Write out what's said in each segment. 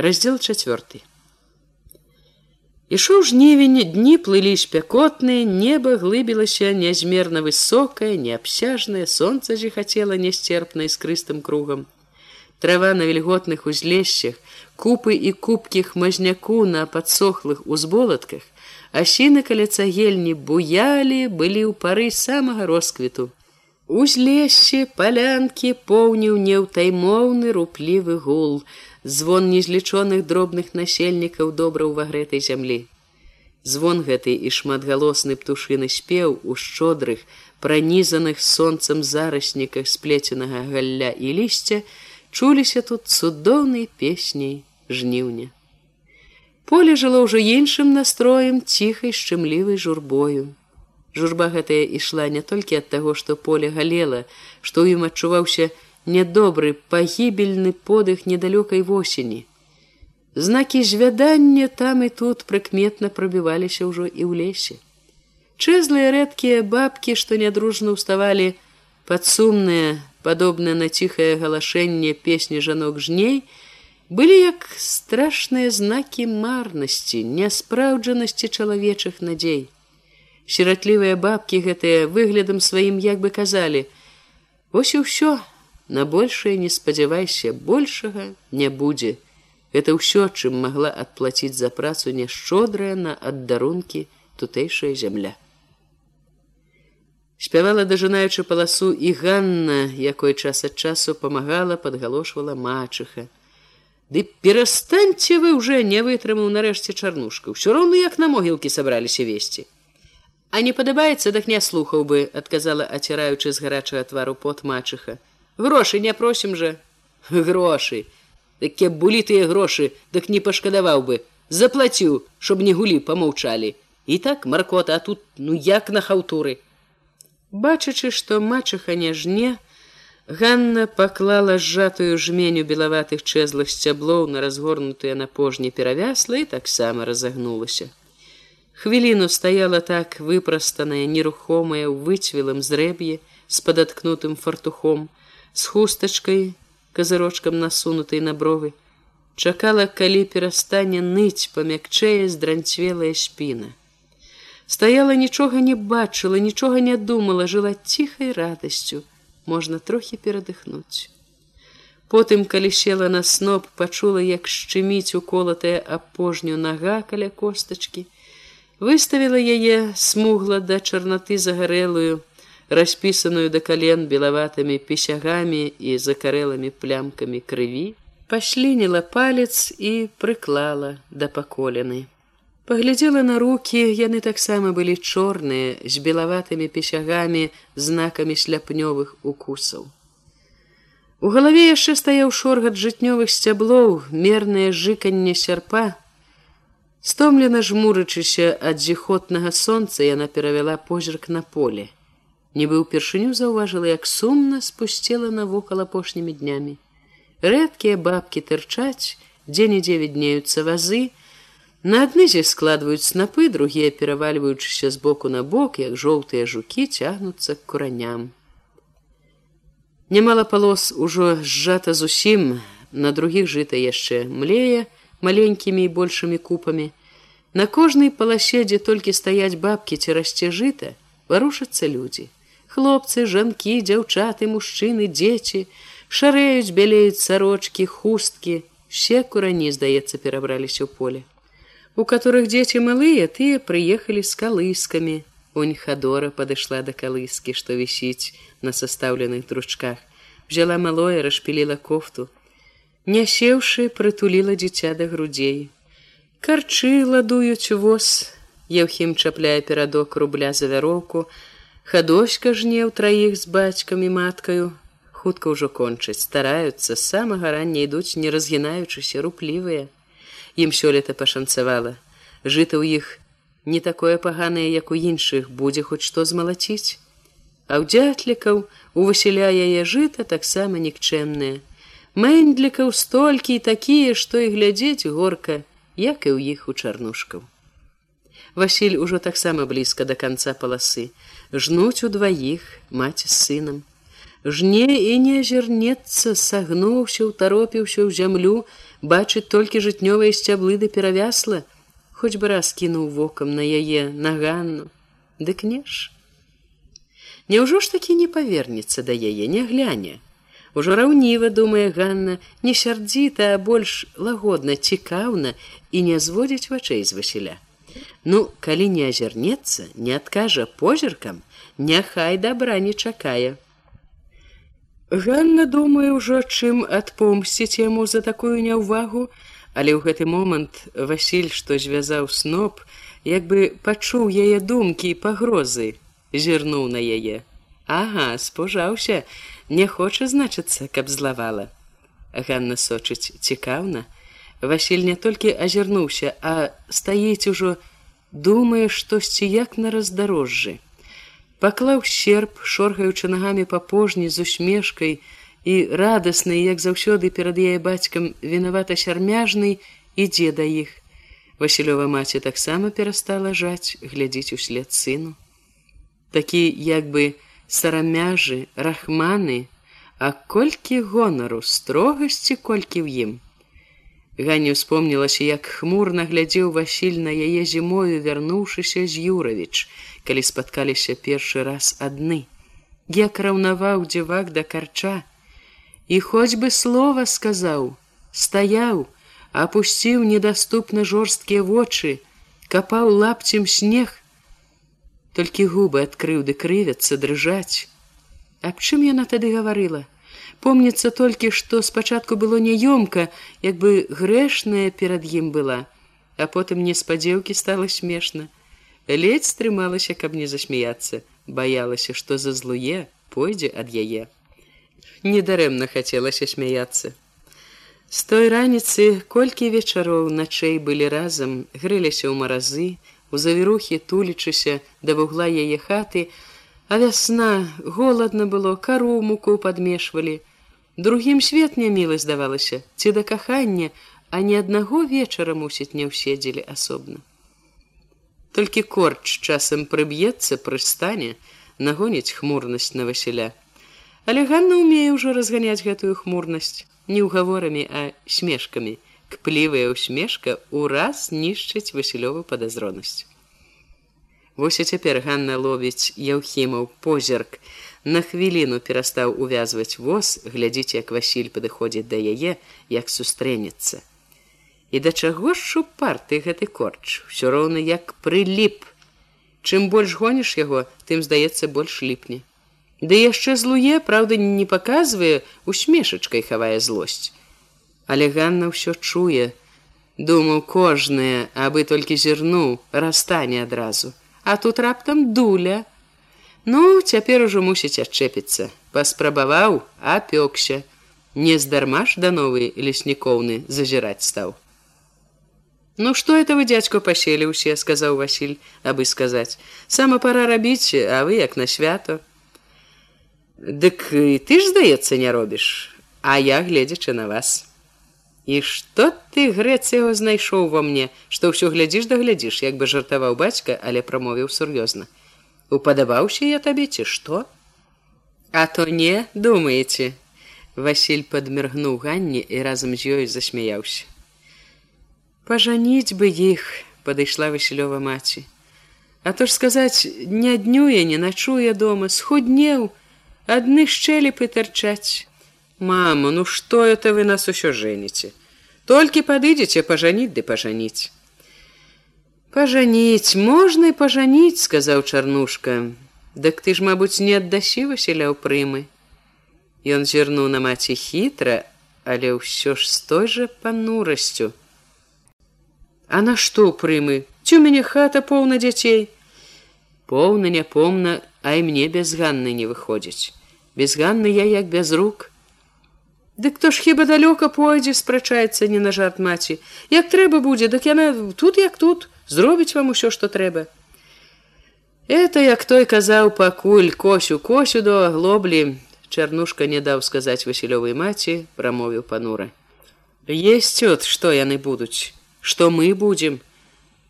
раздел четвертый ішоў жнівень дні плылі спякотныя неба глыбілася нязмерна высокае неабсяжнае сонца зіхацела нясцерпна скрыстым кругам. Трава на вільготных узлесщах купы і кубкі хмазняку на падсохлых узболатках асіны каля цагельні буялі былі ў пары самага росквіту узлессе палянкі поўніў неўтаймоўны руплівы гул звон незлічоных дробных насельнікаў добра ўвагрэтай зямлі. Звон гэты і шматгалосны птушыны спеў у шчодрых пранізаных сонцам зарасніках сплеценага галля і лісця чуліся тут цудоўнай песняй жніўня. Поле жыло ўжо іншым настроем ціхай шчымлівай журбою журба гэтая ішла не толькі ад таго што поле галела што ў ім адчуваўся нядобры пагібельны подых недалёкай восені. Знакі звядання там і тут прыкметна прабіваліся ўжо і ў лесе. Чэзлыя рэдкія бабкі што нядружна ўставалі падсумныя падобна на ціхае галашэнне песні жанок жней былі як страшныя знакі марнасці няспраўджанасці чалавечых надзей сіратлівыя бабкі гэтыя выглядам сваім як бы казалі. Ось і ўсё. На большее не спадзявайся большага не будзе. Это ўсё чым могла адплаціць за працу няшчодрая на аддарункі тутэйшая зямля спявала дажынаючы паласу і ганна якой час ад часу памагала подгалошвала мачыха. Ды перастаньце вы уже не вытрымаў нарэшце чарнушка ўсё роўна як на могілкі сабраліся весці а не падабаецца дак не слухаў бы адказала аціраючы з гарачага твару пот мачыха. Грошы не просім жа. Грошы. Такія былі тыя грошы дык не пашкадаваў бы. Заплаціў чтоб не гулі помаўчалі і так маркота а тут ну як на хаўтуры. Бачачы што мачаха не жне Ганна паклала сжатую жменю белаватых чэзлых сцяблоў на разгорнутыя на пожні перавясла і таксама разагнулася. Хвіліну стаяла так выпрастаная нерухомая ў выцвілым зрэб'е з падаткнутым фартухом, с хустачкой казырочкам насунутай на бровы. Чакала калі перастане ныць памякчэе здранцвелая спіна. Стаяла нічога не бачыла нічога не думала жыла ціхай радасцю можна трохі перадыхнуць. Потым калі села на сноп пачула як шчыміць уколатая апожню нага каля костачки выставила яе смугла да чарнаты загарэлую распісаную да кален белаватымі пісягамі і закарэлымі плямкамі крыві, пашлініла палец і прыклала да паколены. Паглядзела на руки, яны таксама былі чорныя з белаватымі пісягамі знакамі шляпнёвых укусаў. У галаве яшчэ стаяў шоргат жытнёвых сцяблоў, мернае жыканне сярпа. Стомлена жмурычыся ад зіхотнага сонца яна перавяла позірк на поле. Нібы ўпершыню заўважыла як сумна спусцела навокал апошнімі днямі. Рэдкія бабкі тырчаць дзе-нідзе віднеюцца вазы. На аднызе складваюць снапы другія перавальваючыся з боку на бок як жоўтыя жукі цягнуцца к кураням. Нямала палос ужо сжата зусім на другіх жыта яшчэ млее маленькімі і большымі купамі на кожнай паласе дзе толькі стаяць бабкі ці расце жыта варушацца людзі хлопцы жанкі дзяўчаты мужчыны дзеці шарэюць бялеюць сарочки хусткі все курані здаецца перабраліся ў поле у которых дзеці малыя тыя прыехалі з калыскамі унь хадора падышла да калыскі што вісіць на састаўленых дручках взяла малое расшпіліла кофту не сеўшы прытуліла дзіця да грудзей. Карчы ладуюць воз Еўхім чапляе перадок рубля за вяроўку, хадоська жнеў траіх з бацькам і маткаю хутка ўжо кончыць стараюцца самага рання ідуць не разгінаючыся руплівыя. Ім сёлета пашанцавала. Жыта ў іх не такое паганае як у іншых будзе хоць што змалаціць. А ў дзятлікаў у васіля яе жыта таксама нікчэмныя мэндлікаў столькі і такія што і глядзець горка як і ў іх у чарнушкаў. Васіль ужо таксама блізка да канца паласы. Жнуць удваіх маці з сынам. Жне і не азірнецца сагнуўся утаропіўся ў зямлю бачыць толькі жытнёвыя сцяблы да перавясла хоць бы раз кінуў вокам на яе на ганну. Дык неш Няўжо ж такі не павернецца да яе не гляне Ужо раўніва думае Ганна не сярдзіта, а больш лагодна цікаўна і не зводзіць вачэй з Васіля. Ну, калі не азірнецца, не адкажа позіркам, няхай добра не чакае. Ганна думае ўжо, чым адпомсціць яму за такую няўвагу, але ў гэты момант Васіль, што звязаў сноп, як бы пачуў яе думкі і пагрозы, зірнуў на яе. Ага, спужаўся, не хоча значыцца каб злавала. Ганна сочыць цікаўна. Васіль не толькі азірнуўся а стаіць ужо думае штосьці як на раздарожжы паклаў серп шоргаючы нагамі па пожні з усмешкай і радасны як заўсёды перад яе бацькам вінавата сярмяжнай ідзе да іх. Васілёва маці таксама перастала жаць глядзіць услед сыну. Такі як бы сарамяжы, рахманы, а колькі гонару строгасці колькі ў ім. Ганне успомнілася, як хмурна глядзеў Васіль на яе зімою, вярнуўшыся з Юравіч, калі спаткаліся першы раз адны. Як раўнаваў дзівак да карча. І хоць бы слова сказаў, стаяў, апусціў недаступна жорсткія вочы, капаў лапцем снег, толькі губы адкрыў ды крывяцца дрыжаць. Аб чым яна тады гаварыла? Помніцца толькі што спачатку было няёмка як бы грэшная перад ім была а потым неспадзеўкі стала смешна. Ледзь стрымалася каб не засмяяться баялася што за злуе пойдзе ад яе. Недарэмна хацелася смяяться з той раніцы колькі вечароў начэй былі разам грэліся ў маразы у завірухі тулічыся да вугла яе хаты, а вясна голадна было кару муку падмешвалі. Другім свет не мілы здавалася, ці да кахання, а ні аднаго вечара мусіць не ўседзелі асобна. Толькі корч часам прыб'ецца прыстане, нагоніць хмурнасць на Васіля. Але Ганна ўмее ўжо разганяць гэтую хмурнасць не ўгаворамі, а смешкамі кплівая усмешка ураз нішчыць васілёву падазронасць. Вось і цяпер Ганна ловіць Яўхімаў позірк. На хвіліну перастаў увязваць воз, глядзіць, як Васіль падыходзіць да яе, як сустрэнецца. І да чаго ж шупарты гэты корч, усё роўна як прыліп. Чым больш гоніш яго, тым здаецца больш ліпне. Ды яшчэ злуе, праўда, не паказвае, усмешачкай хавае злосць але Ганна ўсё чуе, думаў кожнае, абы толькі зірнуў, расстане адразу, а тут раптам дуля. Ну, цяпер ужо мусіць адчэпіцца, паспрабаваў, апёкся, не здарма ж да новы леснікоўны зазіраць стаў. Ну што это вы дзядзьку паселі ўсе, сказаў Васіль, абы сказаць, сама пора рабіць, а вы як на свято. Дык ты ж здаецца, не робіш, а я гледзячы на вас. І што ты грэц яго знайшоў ва мне, што ўсё глядзіш да глядзіш, як бы жартаваў бацька, але прамовіў сур'ёзна. Упадабаўся я табе ці што? А то не думаеце. Васіль падміргнуў ганні і разам з ёй засмяяўся. Пажаніць бы іх, падышла Васілёва маці. А то ж сказаць, не днюе, не начуе дома, схуднеў, адны шчэлепы тарчаць. Мама, ну што это вы нас усё жэніце? Толькі падыдзеце пажаніць ды пажаніць пажаніць можна і пажаніць сказаў чарнушка дык ты ж мабуць не аддасі васіля ў прымы ён зірнуў на маці хітра але ўсё ж з той жа панурасцю а на што ў прымы? Ці у мяне хата поўна дзяцей поўна няпомна ай мне без ганны не выходзіць без ганны я як без рук Дык хто ж хіба далёка пойдзе спрачаецца не на жарт маці. Як трэба будзе дык яна тут як тут зробіць вам усё што трэба. Это як той казаў пакуль косю косю до глоблі чарнушка не даў сказаць васілёвай маці прамовіў панура. Есть от што яны будуць што мы будзем.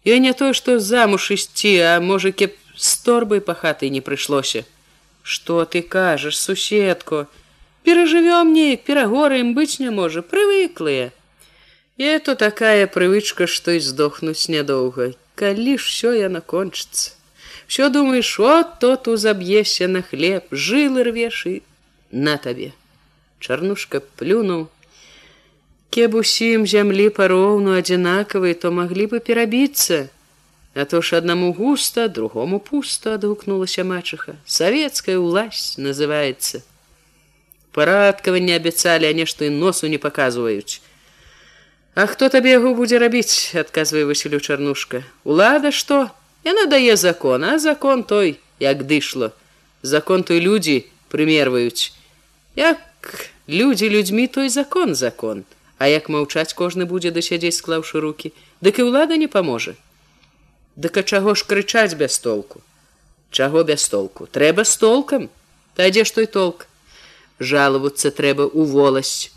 Я не той што замуж ісці а можа кеп з торбай па хаты не прыйшлося. Что ты кажаш суседку перажывём неяк перагораем быць не можа прывыклыя. І это такая прывычка што і здохнуць нядоўга. Калі ж все яна кончыцца? Все думаешь от тот узаб'ешся на хлеб жылы рвеш і на табе чарнушка плюнуў. Кеб усім зямлі пароўну адзінакавай то маглі бы перабіцца а то ж аднаму густа другому пусто адгукнулася мачыха савецкая ўласць называется парадкаванне абяцалі а нешта і носу не паказваюць. А хто табе яго будзе рабіць адказвае Васілю чарнушка. Лада что яна дае закон а закон той як дышло. Закон той людзі прымерваюць. Як людзі людзьмі той закон закон. А як маўчаць кожны будзе дасядзець склаўшы руки дык і ўлада не паможа. Дык а чаго ж крычаць без толку? Чаго без толку? Трэба з толкам. Та дзе ж той толк жалавацца трэба у воласць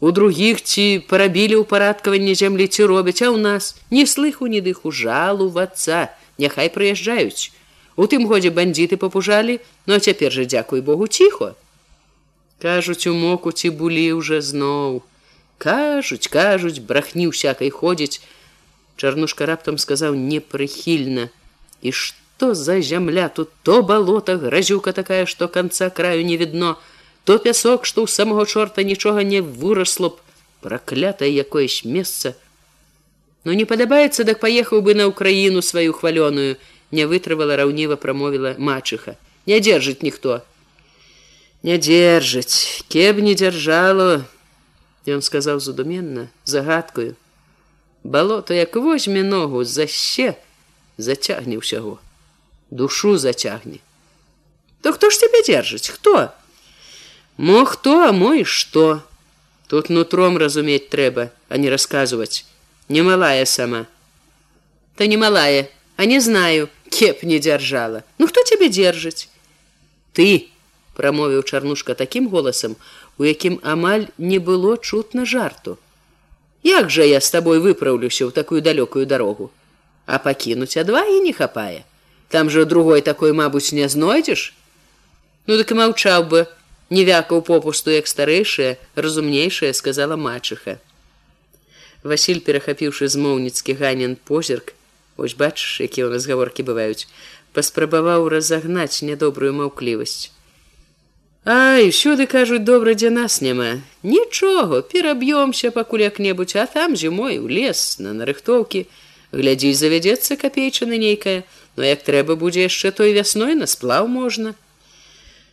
у других ці парабілі ўпарадкаванне зямлі ці робяць а ў нас не слыху ні дыху жалу ваца няхай прыязджаюць у тым годзе бандіты папужалі но ну, цяпер жа дзякуй богу ціхо кажуць у моку ці булі уже зноў кажуць кажуць брахні всякой ходзіць чарнушка раптам сказаў непрыхільна і што за зямля? Тут то балота гразюка такая што конца краю не відно то пясок што ў самого чорта нічога не вырасло б праклятае якоеś месца. Но не падабаецца дак паехаў бы на ўкраіну сваю хвалёную не вытрывала раўніва прамовіла мачыха. Не дзержыць ніхто. Не дзержыць кеб не дзяржало ён сказаў задуменна загадкаю балото як возьме ногу заще зацягне ўсяго. Душу зацягне. То хто ж тебе дзержыць? Хто Мо хто, а мой што? Тут нутром разумець трэба, а не расказваць. Немалая сама. Та не малая, а не знаю, кеп не дзяржала. Ну хто цябе дзержыць? Ты, прамовіў чарнушка такім голасам, у якім амаль не было чутна жарту. Як жа я з табой выпраўлюся ў такую далёкую дарогу, А пакінуць адва і не хапае. Там жа другой такой, мабуць, не знойдзеш? Ну дык і маўчаў бы, не вякаў попусту як старэйшая разумнейшая сказала мачыха Васіль перахапіўшы змоўніцкі ганен позірк ось бачыш якія ў нас гаворкі бываюць паспрабаваў разагнаць нядобрую маўклівасць. Ай сюды кажуць добра дзе нас няма. Нічога пераб'ёмся пакуль як-небудзь а там зімой у лес на нарыхтоўкі. Глядзі завядзецца капейчына нейкая но як трэба будзе яшчэ той вясной на сплаў можна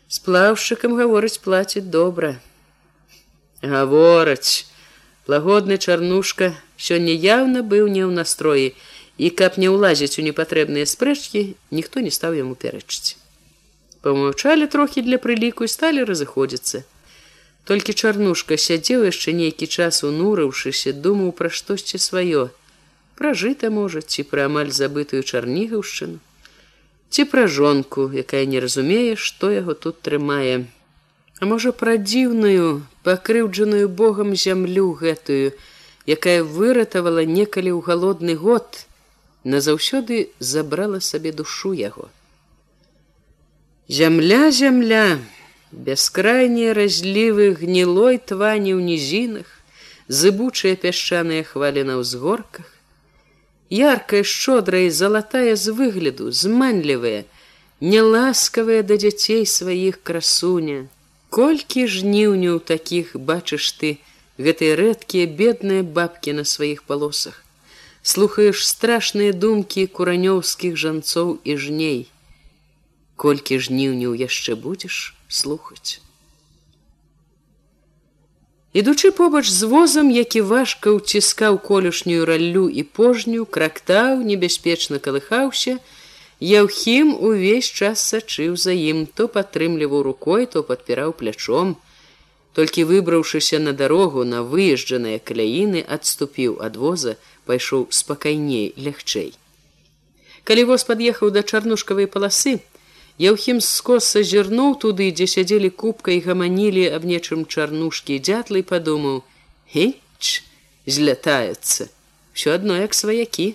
сплаўшчыкам гаворыць плаціць добра. Гавораць лагодны чарнушка сёння яўна быў не ў настроі і каб не ўлазіць у непатрэбныя спрэчкі ніхто не стаў яму пярэчыць. Помаўчалі трохі для прыліку і сталі разыходзіцца. Толькі чарнушка сядзеў яшчэ нейкі час унурыўшыся думаў пра штосьці сваё. Пражыта можа ці пра амаль забытую чарнігаўшчыну ці пра жонку, якая не разумее, што яго тут трымае. А можа пра дзіўную, пакрыўджаную Богом зямлю гэтую, якая выратавала некалі ў галодны год, назаўсёды забрала сабе душу яго. Зямля зямля, бяскрайнія разлівы гнілой твані ў нізінах, зыбучыя пясчаныя хвалі на ўзгорках, яркая шчодрая залатая з выгляду зманлівая неласкавая да дзяцей сваіх красуня. Колькі жніўню таких бачыш ты гэтыя рэдкія бедныя бабкі на сваіх палосах. Слухаеш страшныя думкі куранёўскіх жанцоў і жней. Колькі жніўняў яшчэ будзеш слухаць Ідучы побач з возам, які важка ўціскаў колюшнюю раллю і пожню, крактаў, небяспечна калыхаўся, Яўхім увесь час сачыў за ім, то падтрымліваў рукой, то падпіраў плячом. Толькі выбраўшыся на дарогу на выезджаныя каляіны, адступіў ад воза, пайшоў спакайней лягчэй. Калі воз пад'ехаў да чарнушкавай паласы, Яўхім скоса зірнуў туды, дзе сядзелі кубка і гаманілі аб нечым чарнушкі дзятлы падумаў: Геч злятаецца, ўсё адно як сваякі.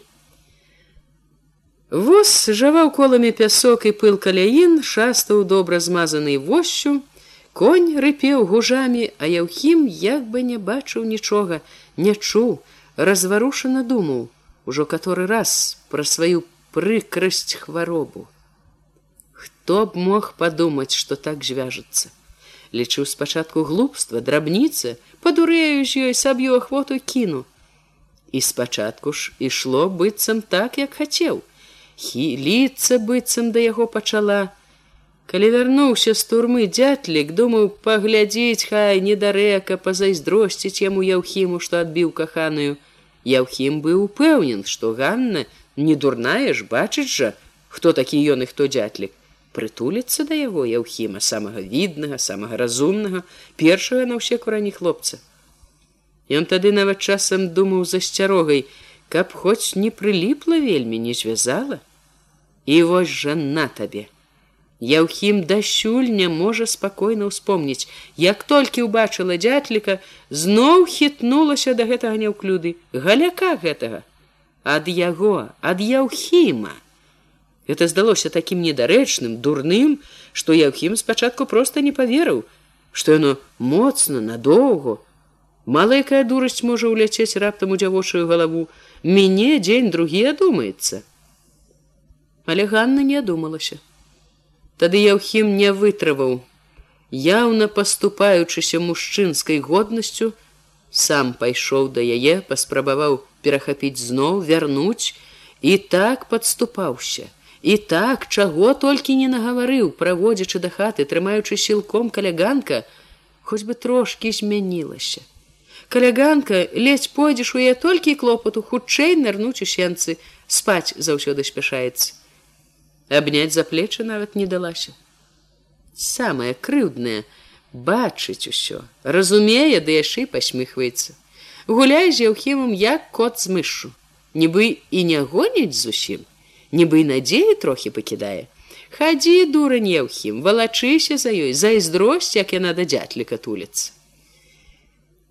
Воз жаваў коламі пясок і пыл каляін, шастаў добра змазанай восью, конь рыпеў гужамі, а яўхім як бы не бачыў нічога, не чуў, разварушана думаў, ужо каторы раз пра сваю прыкрасць хваробу. Хто б мог падумаць, што так звяжацца. Лічыў спачатку глупства, драбніцы, падурэю з ёй саб'ю ахвоту кіну. І спачатку ж ішло быццам так, як хацеў. Хіліцца быццам да яго пачала. Калі вярнуўся з турмы дзятлік, думаў паглядзець хай недарэка пазайздросціць яму яўхіму, што адбіў каханую. Яўхім быў упэўнен, што Ганна не дурная ж бачыць жа, хто такі ён і хто дзятлік прытуліцца да яго яўхіма самага віднага самага разумнага першага на ўсе курані хлопца. Ён тады нават часам думаў за сцярогай каб хоць не прыліпла вельмі не звязала. І вось жа на табе. Яўхім дасюль не можа спакойна ўспомніць як толькі ўбачыла дзятліка зноў хітнулася да гэтага няўклюды галяка гэтага ад яго ад яўхіма Это здалося такім недарэчным, дурным, што Яўхім спачатку проста не паверыў, што яно моцна надоўго. Мала якая дурасць можа ўляцець раптам у дзявочую галаву, мяне дзень другі адумаецца. Але Ганна не адумалася. Тады Яўхім не вытрываў, яўна паступаючыся мужчынскай годнасцю, сам пайшоў да яе, паспрабаваў перахапіць зноў, вярнуць і так падступаўся. І так, чаго толькі не нагаварыў, праводзячы да хаты, трымаючы сілком каляганка, хоць бы трошкі змянілася. Каляганка ледзь пойдзеш у яе толькі клопату, хутчэй нырнуць у сенцы, спаць заўсёды спяшаецца. Абняць за плечы нават не далася. Самае крыўднае бачыць усё, разумее, ды яшчэ пасміхваецца. Гуляй з яўхімам як кот з мышу, нібы і не гоніць зусім нібы і надзеі трохі пакідае. Хадзі дурань еўхім, валачыся за ёй, зайздросць, як яна да дзятліка туліцца.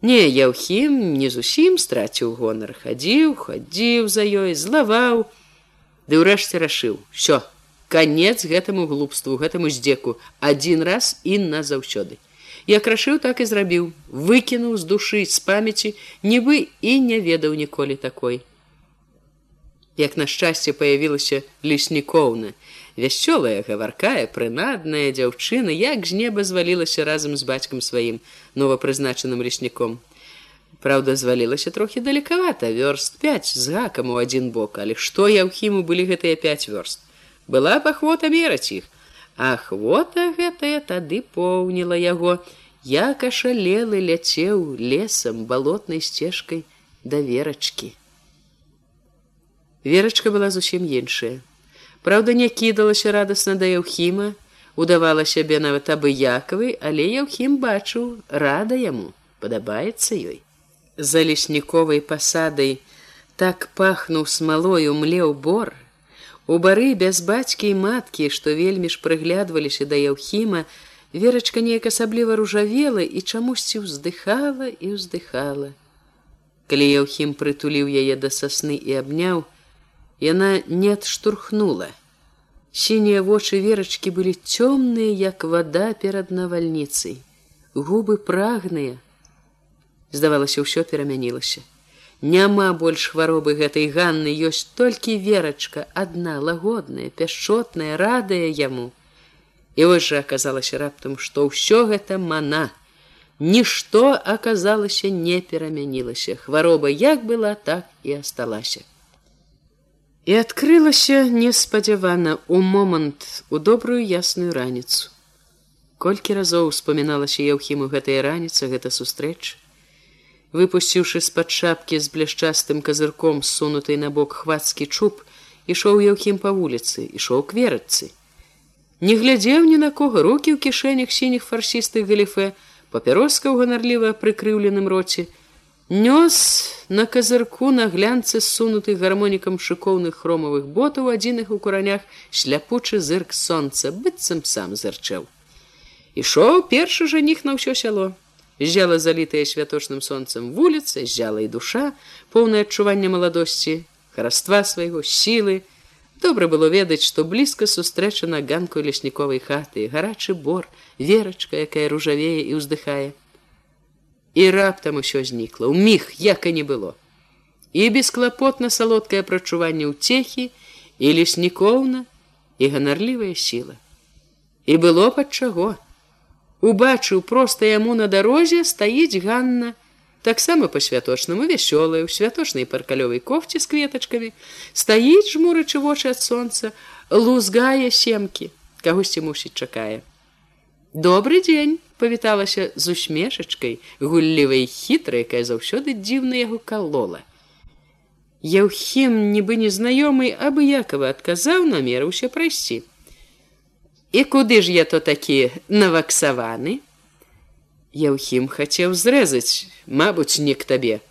Не, Яўхім не зусім страціў гонар, хадзіў, хадзіў за ёй, злаваў, ды ўрэшце рашыў: що, канец гэтаму глупству, гэтаму здзеку, адзін раз і назаўсёды. Як рашыў, так і зрабіў, выкінуў з душы з памяці, нібы і не ведаў ніколі такой як на шчасце появілася леснікоўна вясёлая гаваркая прынадная дзяўчына як з неба звалілася разам з бацькам сваім новапрызначаным лесніком. Праўда звалілася трохі далекавата вёрст 5 з гакам у адзін бок але што я ў хіму былі гэтыя 5 вёрст? Была пахвота мераць іх. Ахвота гэтая тады поўніла яго. Як ашалелы ляцеў лесам балотнай сцежкай да верачкі Верачка была зусім іншая. Праўда, не кідалася радасна да Яўхіма, удавала сябе нават абыякавы, але Яўхім бачыў, рада яму, падабаецца ёй. За лесніковай пасадай так пахнуў смалою млеў бор. У бары без бацькі і маткі, што вельмі ж прыглядваліся да Яўхіма, Верачка неяк асабліва ружавела і чамусьці ўздыхала і ўздыхала. Калі Яўхім прытуліў яе да сасны і абняў, Яна не адштурхнула. Сінія вочы верачкі былі цёмныя, як вада перад навальніцай. Губы прагныя. Здавалася, ўсё перамянілася. Няма больш хваробы гэтай ганны ёсць толькі верачка, адна лагодная, пяшчотная, радая яму. І вось жа аказалася раптам, што ўсё гэта мана. Нішто аказалася не перамянілася. Хвароба як была, так і асталася і адкрылася неспадзявана у момант у добрую ясную раніцу. Колькі разоў успаміналася Яўхіму гэтая раніца гэта сустрэч. Выпусціўшы з-пад шапкі з бляшчастым казырком сунутай на бок хвацкі чуб, ішоў Яўхім па вуліцы, ішоў к верадцы. Не глядзеў ні на кого рукі ў кішэнях сініх фарсістых галіфе, папяроска ў ганарліва прыкрыўленым роце, Нёс на казырку на глянцы сунуты гармонікам шыкоўных хромавых ботаў адзіных у куранях шляпучы зырк сонца быццам сам зарчэў. Ішоў першы жаніх на ўсё сяло. Зяла залітая святочным сонцам вуліца, зяла і душа, поўнае адчування маладосці, хараства свайго сілы, Добра было ведаць, што блізка сустрэча на ганку лесніковай хаты, гарачы бор, верачка, якая ружавее і ўздыхае. І раптам усё знікла, у міг як і не было. І бесклапотна салодкае прачуванне ўцехі і леснікоўна і ганарлівая сіла. І было пад чаго. Убачыў проста яму на дарозе стаіць Ганна, таксама па-святочнаму вясёлая, у святочнай паркалёвай кофце з кветачкамі, стаіць жмурачы вочы ад сонца, лузгае семкі, кагосьці мусіць чакае. Добры дзень павіталася з усмешачкай, гуллівай хітрай, якая заўсёды дзіўна яго калола. Яўхім, нібы незнаёмы, абыякова адказаў, намерыўся прайсці. І куды ж я то такі наваксаваны? Яўхім хацеў зрэзаць, Мабуць, не к табе.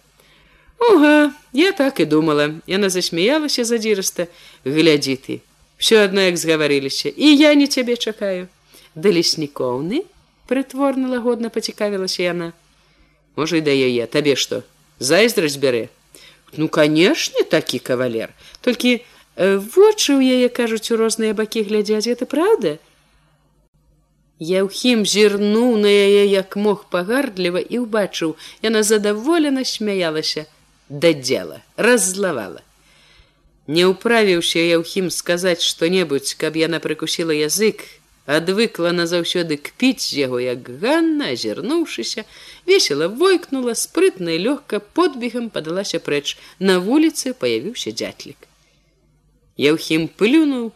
Ога, я так і думала. Яна засмяялася задзіраста, глядзі ты. Всё адно як згаварыліся, і я не цябе чакаю. Да леснікоўны прытворна лагодна пацікавілася яна. Можа і да яе, табе што? Зайздрасць бярэ. Ну, канешне, такі кавалер. Толькі вочы ў яе кажуць у розныя бакі глядзяць, это праўда? Яўхім зірнуў на яе як мог пагардліва і ўбачыў, яна задаволена смяялася да дзела, раззлавала. Не ўправіўся Яўхім сказаць што-небудзь, каб яна прыкусіла язык, адвыкла назаўсёды кпіць з яго як ганна, азірнуўшыся, весела войкнула спрытна і лёгка подбегам падалася прэч. На вуліцы паявіўся дзятлік. Яўхім плюнуў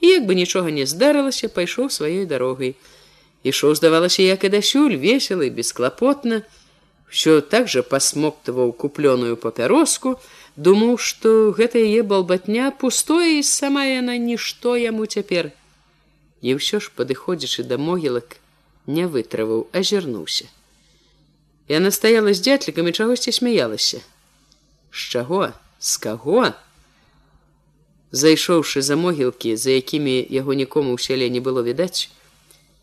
і як бы нічога не здарылася, пайшоў сваёй дарогай ішоў здавалася як і дасюль весела і бесклапотна все так же пасмоктываў купленую папяроску думаў что гэта яе балбатня пустое і сама яна нішто яму цяпер і ўсё ж падыходзячы да могілак не вытраваў азірнуўся. Яна стаяла з дзятлікам і чагосьці смяялася. З чаго? З каго? Зайшоўшы за могілкі за якімі яго нікому ў сяле не было відаць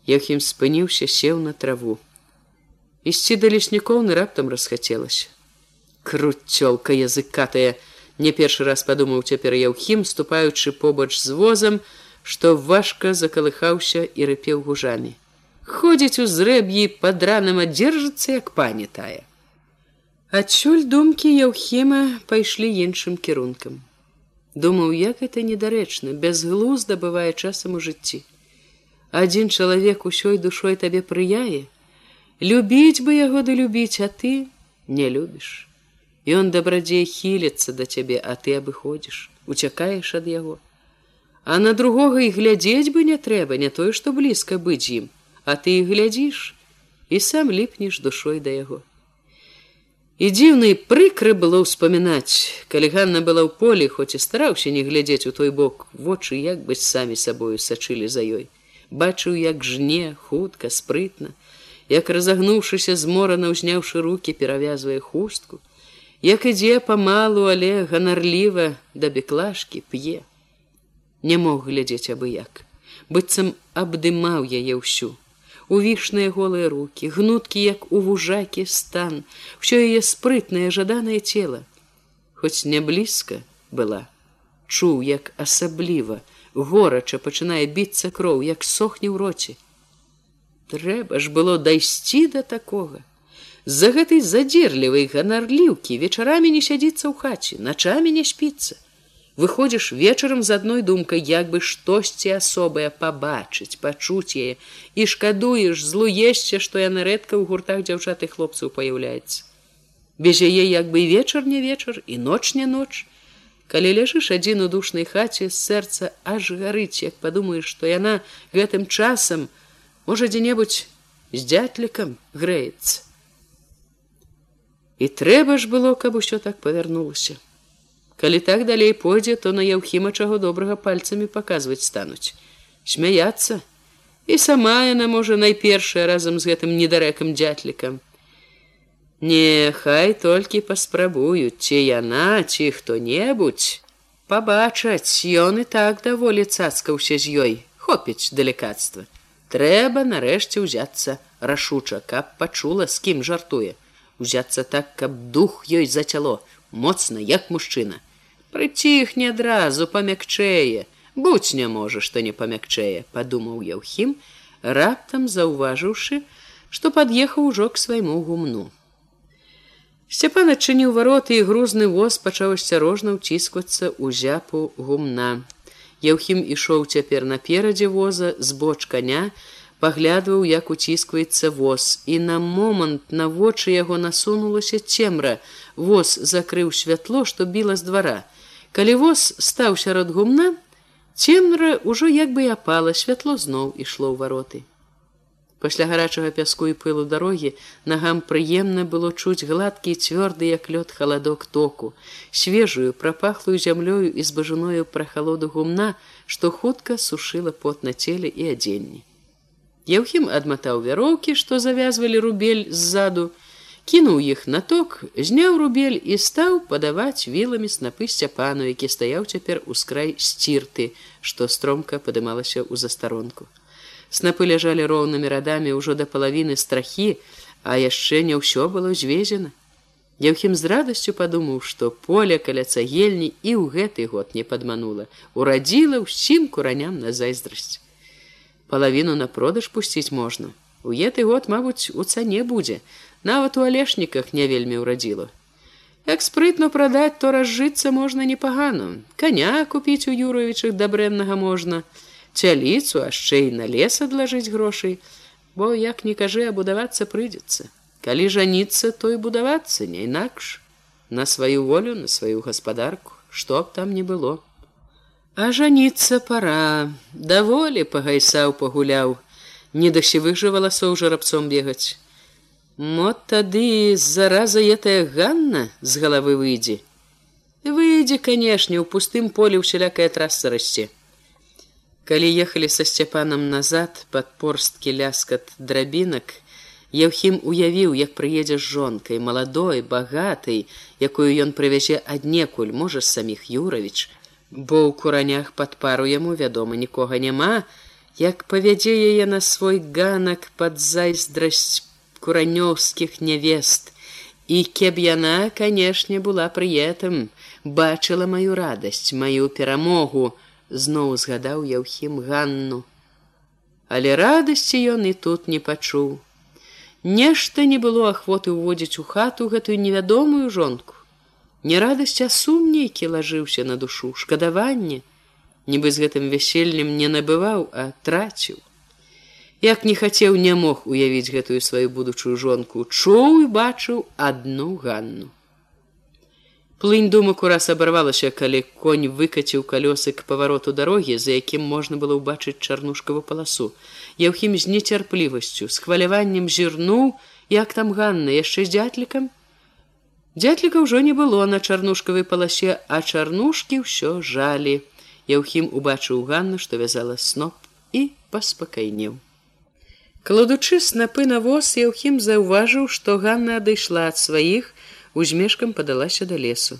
Яхім спыніўся, сеў на траву. Ісці да леснікоўны раптам расхацелася. Круцёлка языкатая, не першы раз падумаў цяпер Яўхім, ступаючы побач з возам, што важка закалыхаўся і рыпеў гужамі. Ходзіць у зрэб'і пад раным адзержацца, як пані тая. Адсюль думкі Яўхіма пайшлі іншым кірункам. Думаў, як это недарэчна, бязглузда бывае часам у жыцці адзін чалавек усёй душой табе прыяе любіць бы яго да любіць а ты не любіш ён дабрадзей хіліцца да цябе а ты абыходзіш уцякаеш ад яго а на другога і глядзець бы не трэба не тое што блізка быць ім. А ты і глядзіш і сам ліпнеш душой да яго. І дзіўна і прыкры было ўспамінаць калі Ганна была ў полі хоць і стараўся не глядзець у той бок вочы як быць самі сабою сачылі за ёй. Бачыў як жне хутка спрытна як разагнуўшыся зморана ўзняўшы руки перавязвае хустку як ідзе памалу але ганарліва да беклажкі п'е не мог глядзець абы як быццам абдымаў яе ўсю увішныя голыя руки гнуткі як у вужакі стан все яе спрытнае жаданае цело хоць не блізка была чуў як асабліва горача пачынае біцца кроў, як сохне ў роце. Трэба ж было дайсці да такога. За гэтай задзерлівай ганарліўкі вечарамі не сядзіцца ў хаце, начамі не спіцца. Выходзіш вечарам з адной думкай, як бы штосьці асобае пабачыць, пачуць яе і шкадуеш злуешся, што яны рэдка ў гуртах дзяўчаты хлопцаў паяўляецца. Без яе як бы вечар не вечар і ноч не ноч, калі ляжыш адзін у душнай хаце сэрца аж гарыць як падумаеш што яна гэтым часам можа дзе-небудзь з дзятлікам грэецца. І трэба ж было каб усё так павярнулася калі так далей пойдзе то на яўхіма чаго добрага пальцамі паказваць стануць смяяцца і сама яна можа найпершая разам з гэтым недарэкам дзятлікам Нехай толькі паспрабуюць, ці яна, ці хто-небудзь. Пабачаць, ён і так даволі цацкаўся з ёй, хопіць далікацтва. Трэба нарэшце ўзяцца рашуча, каб пачула, з кім жартуе. Узяцца так, каб дух ёй зацяло, моцна, як мужчына. Прыціхне адразу памякчэе, будь не можа што не памякчэе падумаў яўхім раптам заўважыўшы што пад'ехаў ужо к свайму гумну. Сцяпан адчыніў вароты і грузны воз пачаў асцярожна ўцісквацца ў зяпу гумна. Яўхім ішоў цяпер наперадзе воза з боч коня паглядваў як уціскваецца воз і на момант на вочы яго насунулася цемра. Воз закрыў святло што біла з двара калі воз стаў сярод гумна Цемра ўжо як бы і апала святло зноў ішло ў вароты. Пасля гарачага пяску і пылу дарогі нагам прыемна было чуць гладкі цвёрды як лёд халадок току, свежую прапахлую зямлёю і збажаною прахалоду гумна, што хутка сушыла пот на целе і адзенні. Яўхім адматаў вяроўкі, што завязвалі рубель ззаду, кінуў іх на ток, зняў рубель і стаў падаваць віламі снапы сцяпану, які стаяў цяпер у скрай сцірты, што стромка падымалася ў застаронку. Снапы ляжалі роўнымі радамі ўжо да палавіны страхі, а яшчэ не ўсё было звезена. Яўхім з радасцю падумаў, што поле каля цагельні і ў гэты год не падманула, урадзіла ўсім кураням на зайздрасць. Палавіну на продаж пусціць можна. У еты год, мабуць, у цане будзе, нават у алешніках не вельмі ўрадзіла. Як спрытно прадаць, то разжыцца можна непагана. Каня купіць у юровічах дабрэннага можна, цяліцу, яшчэ і на лес адлажыць грошай, бо як не кажы, а будавацца прыйдзецца. Калі жаніцца, то і будавацца не інакш, на сваю волю, на сваю гаспадарку, што б там не было. А жаніцца пора, даволі пагайсаў пагуляў, не да сівых жа валасоў жарабцом бегаць. Мо тады зараза этая Ганна з галавы выйдзе. Выйдзе, канешне, у пустым поле ўсялякая трасса расце. Калі ехалі са сцяпанам назад пад порсткі ляскат драбінак, Яўхім уявіў, як прыедзе з жонкай, маладой, багатай, якую ён прывязе аднекуль, можа саміх Юравіч, бо ў куранях пад пару яму, вядома, нікога няма, як павядзе яе на свой ганак пад зайздрасць куранёўскіх нявест. І кеб яна канешне была прыетам бачыла маю радасць маю перамогу зноў згадаў яўхім ганну. Але радасці ён і тут не пачуў. Нешта не было ахвоты ўводзіць у хату гэтую невядомую жонку. Не радасць а сум нейкі лажыўся на душу шкадаванне. Нібы з гэтым вяселлем не набываў а траціў як не хацеў не мог уявіць гэтую сваю будучую жонку. Чуў і бачыў одну ганну. Плынь думак ураз абарвалася калі конь выкаціў калёсы к павароту дарогі за якім можна было ўбачыць чарнушкаву паласу. Яўхім з нецярплівасцю з хваляваннем зірнуў як там ганна яшчэ з дзятлікам? Дзятліка ўжо не было на чарнушкавай паласе а чарнушкі ўсё жалі. Яўхім убачыў ганну што вязала сноп і паспакайнеў Кладучы снапы на воз Яўхім заўважыў, што Ганна адышла ад сваіх, узмешкам падалася да лесу.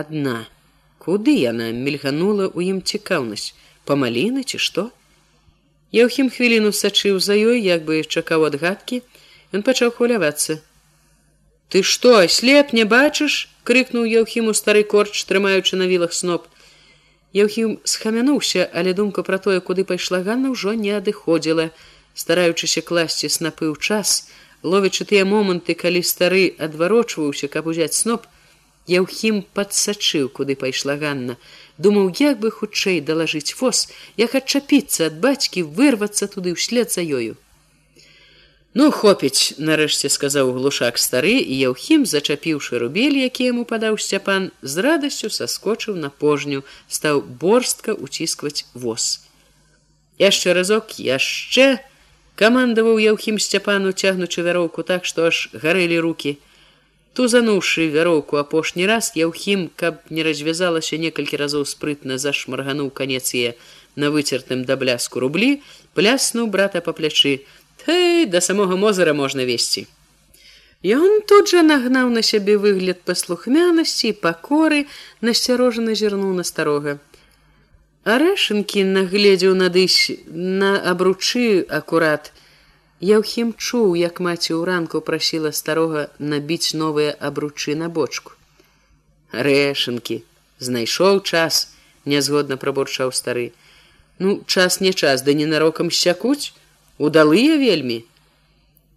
Адна, куды яна мільганула ў ім цікаўнасць, памаліны ці што? Яўхім хвіліну сачыў за ёй, як бы чакаў адгадкі, ён пачаў хвалявацца. Ты што, слеп не бачыш? — крыкнуў Яўхіму стары корч, трымаючы на вілах сноп. Яўхім схамянуўся, але думка пра тое, куды пайшла Ганна ўжо не адыходзіла стараючыся класці снапы ў час, ловячы тыя моманты, калі стары адварочваўся, каб узяць сноп, Яўхім падсачыў, куды пайшла Ганна, думаў, як бы хутчэй далажыць фос, як адчапіцца ад бацькі, вырвацца туды ўслед за ёю. Ну хопіць, нарэшце сказаў глушак стары і Яўхім, зачапіўшы рубель, які яму падаў сцяпан, з радасцю саскочыў на пожню, стаў борстка уціскваць воз. Яшчэ разок яшчэ, камандаваў яўхім сцяпану цягнучы вяроўку так што аж гарэлі руки тузануўшы вяроўку апошні раз яўхім каб не развязалася некалькі разоў спрытна зашмаргануў канец е на выцертым да бляску рублі пляснуў брата па плячы. Ты да самога мозара можна весці. Ён тут жа нагнаў на сябе выгляд паслухмянасці пакоры насцярожана зірнуў на старога Арэшынкі нагледзеў надысь на абручы акурат. Яўхім чуў, як маці ў ранку прасіла старога набіць новыя абручы на бочку. Рэшынкі знайшоў час, нязгодна прабурчаў стары ну час не час да ненарокам сякуць удалыя вельмі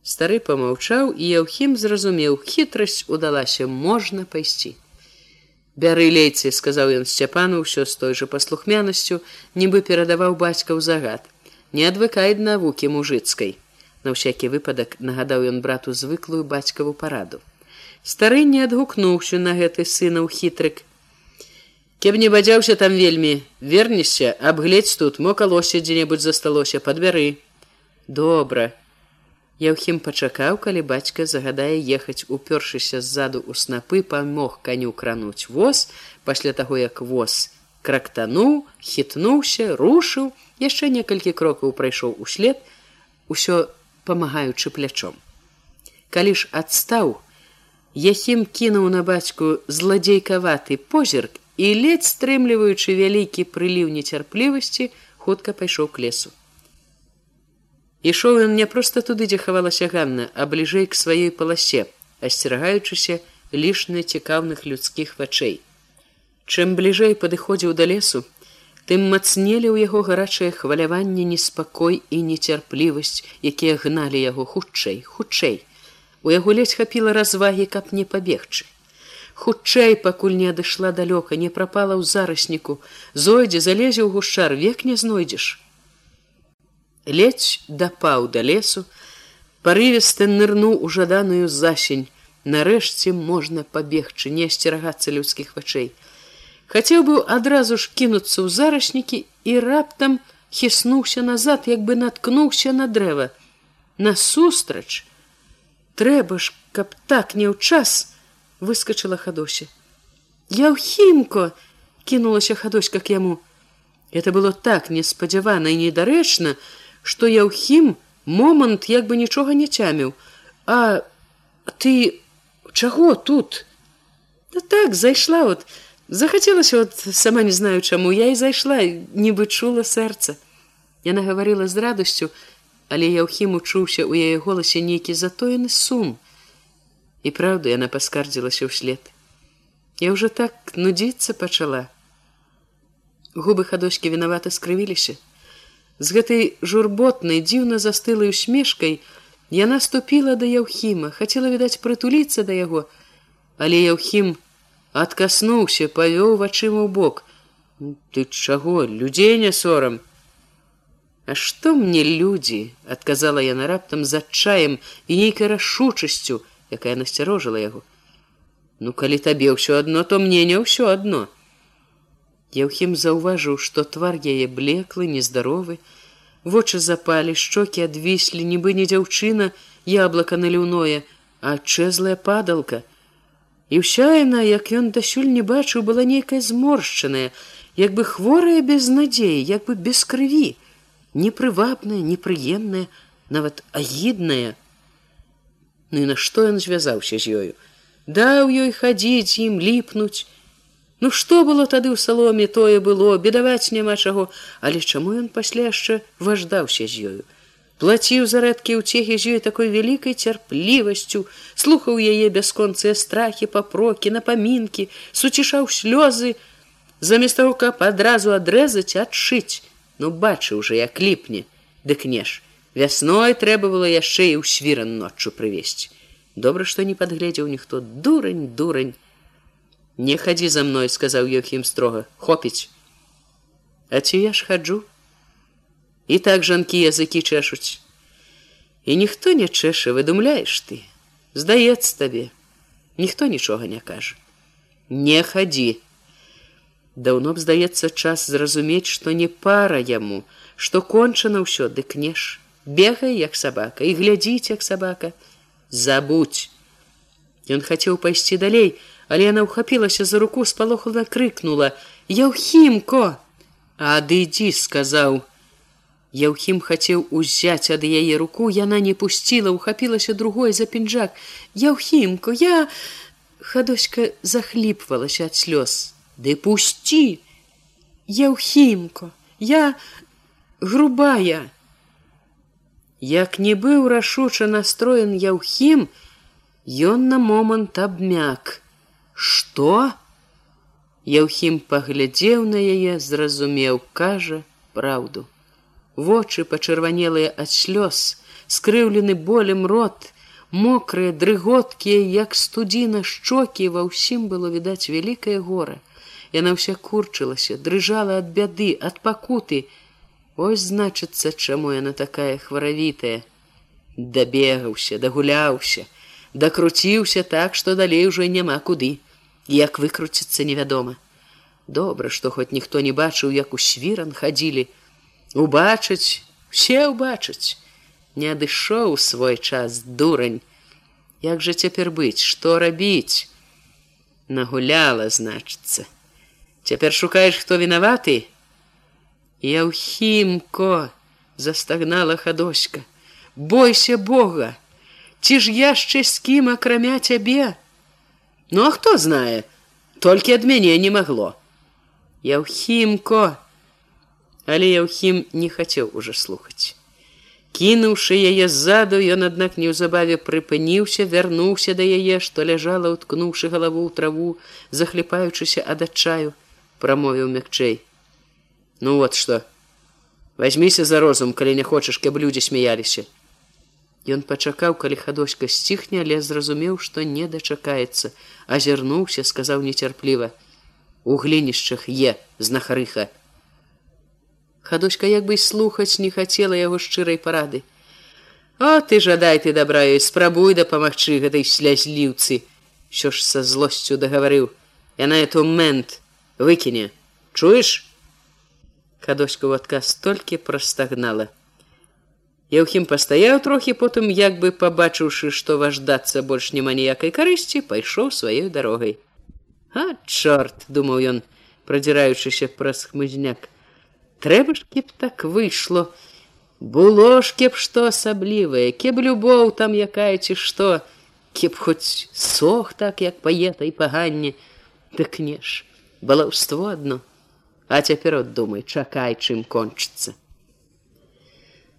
стары помаўчаў і яўхім зразумеў хітрасць удалася можна пайсці бяры лейцы сказаў ён сцяпану ўсё з той жа паслухмянасцю нібы перадаваў бацька ў загад. Не адвыкай навукі мужыцкай на ўсякі выпадак нагадаў ён брату звыклую бацькаву параду. Стары не адгукнуўся на гэты сына ў хітрык. Кеб не бадзяўся там вельмі вернешся абгледзь тут мокалося дзе-небудзь засталося падбяры добра Яўхім пачакаў, калі бацька загадае ехаць, упёршыся ззаду ў снапы, памог каню крануць воз, пасля таго, як воз крактануў, хітнуўся, рушыў, яшчэ некалькі крокаў прайшоў услед, усё памагаючы плячом. Калі ж адстаў, Яхім кінуў на бацьку зладзейкаваты позірк і ледзь стрымліваючы вялікі прыліў нецярплівасці, хутка пайшоў к лесу. Ішоў ён не проста туды, дзе хавалася Ганна, а бліжэй к сваёй паласе, асцерагаючыся лішне цікаўных людскіх вачэй. Чым бліжэй падыходзіў да лесу, тым мацнелі ў яго гарачае хваляванне неспакой і нецярплівасць, якія гналі яго хутчэй, хутчэй. У яго ледзь хапіла развагі, каб не пабегчы. Хутчэй, пакуль не адышла далёка, не прапала ў зарасніку, зойдзе залезе ў гушчар, век не знойдзеш ледзь дапаў да лесу, парывісты нырнуў у жаданую засень, нарэшце можна пабегчы, не асцерагацца людскіх вачэй. Хацеў быў адразу ж кінуцца ў зарашнікі і раптам хіснуўся назад, як бы наткнуўся на дрэва. Насустрач трэба ж, каб так не ў час выскочыла хадося. Я ў хімко кінулася хадоська к яму. Это было так неспадзявана і недарэчна, што яўхім момант як бы нічога не цяміў. А ты чаго тут? Да так зайшла вот захацелася вот сама не знаю чаму я і зайшла нібы чула сэрца. Яна гаварыла з радасцю але яўхім учуўся ў яе голасе нейкі затоены сум. І праўда яна паскардзілася ўслед. Я ўжо так нудзіцца пачала. Губы хадочкі вінавата скрывіліся з гэтай журботнай дзіўна застылай усмешкай яна ступіла да яўхіма хацела відаць прытуліцца да яго але яўхім адкаснуўся павёў вачыма ў бок. Ты чаго людзей не сорам? А што мне людзі адказала яна раптам з адчаем і нейкай рашучасцю якая насцярожыла яго. Ну калі табе ўсё адно то мне не ўсё адно Яўхім заўважыў, што твар яе блеклы, нездаровы, вочы запалі, шчокі адвіслі, нібы не дзяўчына, яблака наліўное, а чэзлая падалка. І ўся яна, як ён дасюль не бачыў, была нейкая зморшчаная, як бы хворая без надзеі, як бы без крыві, непрывабная, непрыемная, нават агідная. Ну і нашто ён звязаўся з ёю, даў ёй хадзіць ім ліпнуць, Ну што было тады ў саломе тое было бедаваць няма чаго, але чаму ён пасля яшчэ важдаўся з ёю? Плаціў за рэдкі ўцехі з ёй такой вялікай цярплівасцю слухаў яе бясконцыя страхі папрокі напамінкі суцішаў слёзы замест того каб адразу адрэзаць адшыць. Ну бачыў уже як ліпне. Дык неш вясной трэба было яшчэ і ў свіран ноччу прывесці добра што не падгледзеў ніхто. Дурань дурань не хадзі за мной сказаў Йохім строга хопіць а ці я ж хаджу і так жанкі языкі чэшуць і ніхто не чэша выдумляеш ты здаецца табе ніхто нічога не кажа не хадзі даўно б здаецца час зразумець што не пара яму што кончана ўсё дык неш бегай як сабака і глядзіць як сабака. Забудь ён хацеў пайсці далей але яна ўхапілася за руку спалохала крыкнула яўхімко! Адыдзі сказаў. Яўхім хацеў узяць ад яе руку яна не пусціла ухапілася другой за пінжак. Яўхімко я хадоська захліпвалася ад слёз. Ды пусці! Яўхімко я грубая! Як не быў рашуча настроен яўхім ён на момант абмяк что Яўхім паглядзеў на яе, зразумеў, кажа праўду. Вочы пачырванелыя ад слёз, скрыўлены болем рот, мокрыя дрыготкія, як студзіна шчокі ва ўсім было відаць вялікае гора. Яна ўся курчылася, дрыжала ад бяды, ад пакуты. Ось значыцца, чаму яна такая хваравітая. Дабегаўся, дагуляўся, дакруціўся так, што далей ужо няма куды як выкруціцца невядома. Добра што хоць ніхто не бачыў як у свіран хадзілі. Убачыць все ўбачыць не адышоў свой час дурань. Як жа цяпер быць што рабіць? Нагуляла значыцца. Цяпер шукаеш хто вінаваты? Яўхімко застагнала хадоська. Бойся бога! Ці ж яшчэ з кім акрамя цябе Ну а хто знае, толькі ад мяне не магло. Яўхімко, Але Яўхім не хацеў уже слухаць. Кінуўшы яе ззаду, ён аднак неўзабаве прыпыніўся, вярнуўся да яе, што ляжала, уткнуўшы галаву ў траву, захліпаючыся ад адчаю, прамовіў мякчэй. Ну вот што, возьміся за розум, калі не хочаш, каб людзі смяяліся. Ён пачакаў, калі хадоська сціхне, але зразумеў, што не дачакаецца, азірнуўся, сказаў нецярпліва: « У глінішчах е знахарыха. Хадоська як бы слухаць не хацела яго шчырай парады. О ты жадай ты дабра і спрабуй дапамагчы гэтай слязліўцы, що ж са злосцю дагаварыў. Яна эту мент выкіне, чуеш? Хадоська ў адказ толькі прастагнала. Яўхім пастаяў трохі потым як бы пабачыўшы што важдацца больш няма ніякай карысці пайшоў сваёй дарогай. А чорт думаў ён прадзіраючыся праз хмызняк. Трэба ж кеп так выйшло. Было ж кеп што асаблівае кеп любоў там якая ці што. Кеп хоць сох так як паета і паганне. Так не ж балаўство адно. А цяпер от думай чакай чым кончыцца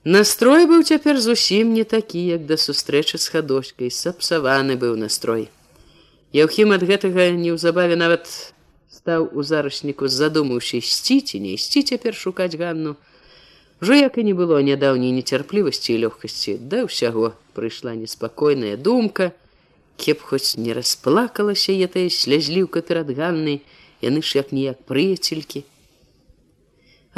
Настрой быў цяпер зусім не такі, як да сустрэчы з хадочкай, сапсаваны быў настрой. Яўхім ад гэтага неўзабаве нават стаў у зарашніку задумаўся ісці ці не ісці цяпер шукаць ганну. Ужо як і не было нядаўняй нецярплівасці і лёгкасці, да ўсяго прыйшла неспакойная думка, кеп хоць не расплакалася я тая слязліўка перад ганнай, яны ж як ніяк прыяцелькі.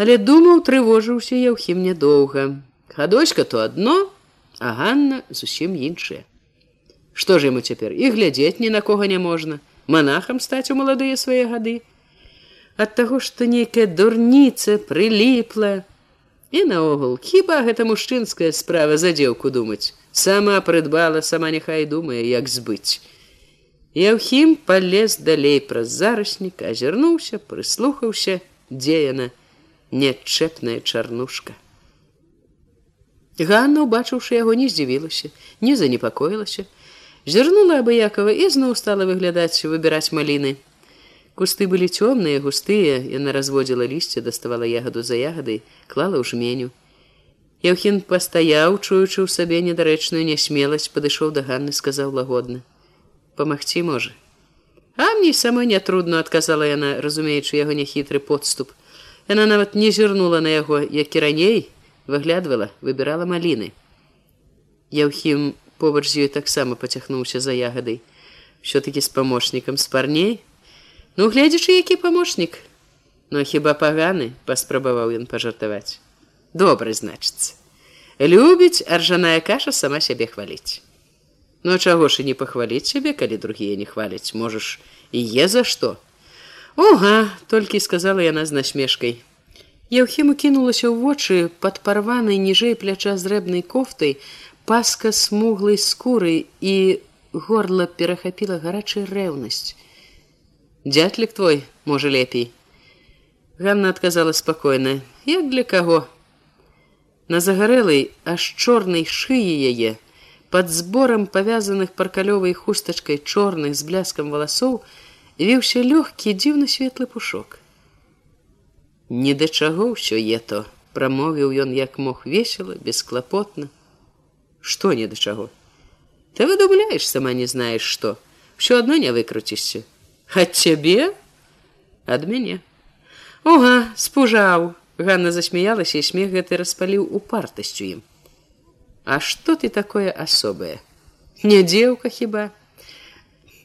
Але думаў трывожыўся яўхім нядоўга. Хадочка то адно, а Ганна зусім іншая. Што ж яму цяпер і глядзець ні на кого не можна, монахам стаць у маладыя свае гады. Ад таго, што нейкая дурніца прыліпла. І наогул, хіба гэта мужчынская справа за дзеўку думаць, сама прыдбала, сама няхай думае, як збыць. Яўхім палез далей праз зараснік, азірнуўся, прыслухаўся, дзе яна, нечэпная чарнушка. Ганна, убачыўшы яго, не здзівілася, не занепакоілася, зірнула абыякова і зноў стала выглядаць выбіраць маліны. Кусты былі цёмныя, густыя, яна разводзіла лісце, даставала ягаду за ягодай, клала ў жменю. Яўхін пастаяў, чуючы ў сабе недарэчную нясмеласць, падышоў да Ганны, сказаў лагодна: « Памагці можа. А мне самой нятрудно адказала яна, разумеючы яго няхітры подступ. Яна нават не зірнула на яго, як і раней, выглядвала выбірала маліны. Яўхім побач з ёй таксама пацягнуўся за ягадай все-таки з памочнікам з парней. Ну гледзячы які памочнік. Но хіба паганы? Паспрабаваў ён пажартаваць. Добры значыцца. Любіць аржаная каша сама сябе хваліць. Ну чаго ж і не пахваліць сябе калі другія не хваляць? Можаш і е за што. Ога толькі сказала яна з насмешкай Яўхіму кінулася ў вочы пад парванай ніжэй пляча зрэбнай кофтай паска смуглай скуры і горла перахапіла гарачая рэўнасць. Дзятлік твой можа лепей. Ганна адказала спакойна, як для каго. На загарэлай аж чорнай шыі яе, пад зборам павязаных паркалёвай хустачкай чорных з бляскам валасоў віўся лёгкі дзіўна светлы пушок. Ні да чаго ўсё е то, прамовіў ён як мог весела, бесклапотна. Што не да чаго? Ты выдумляеш сама не знаеш што, ўсё адно не выкруцішся. Ад цябе? ад мяне Ога спужаў Ганна засмяялася і смех гэты распаліў упартасцю ім А што ты такое асобае не дзеўка хіба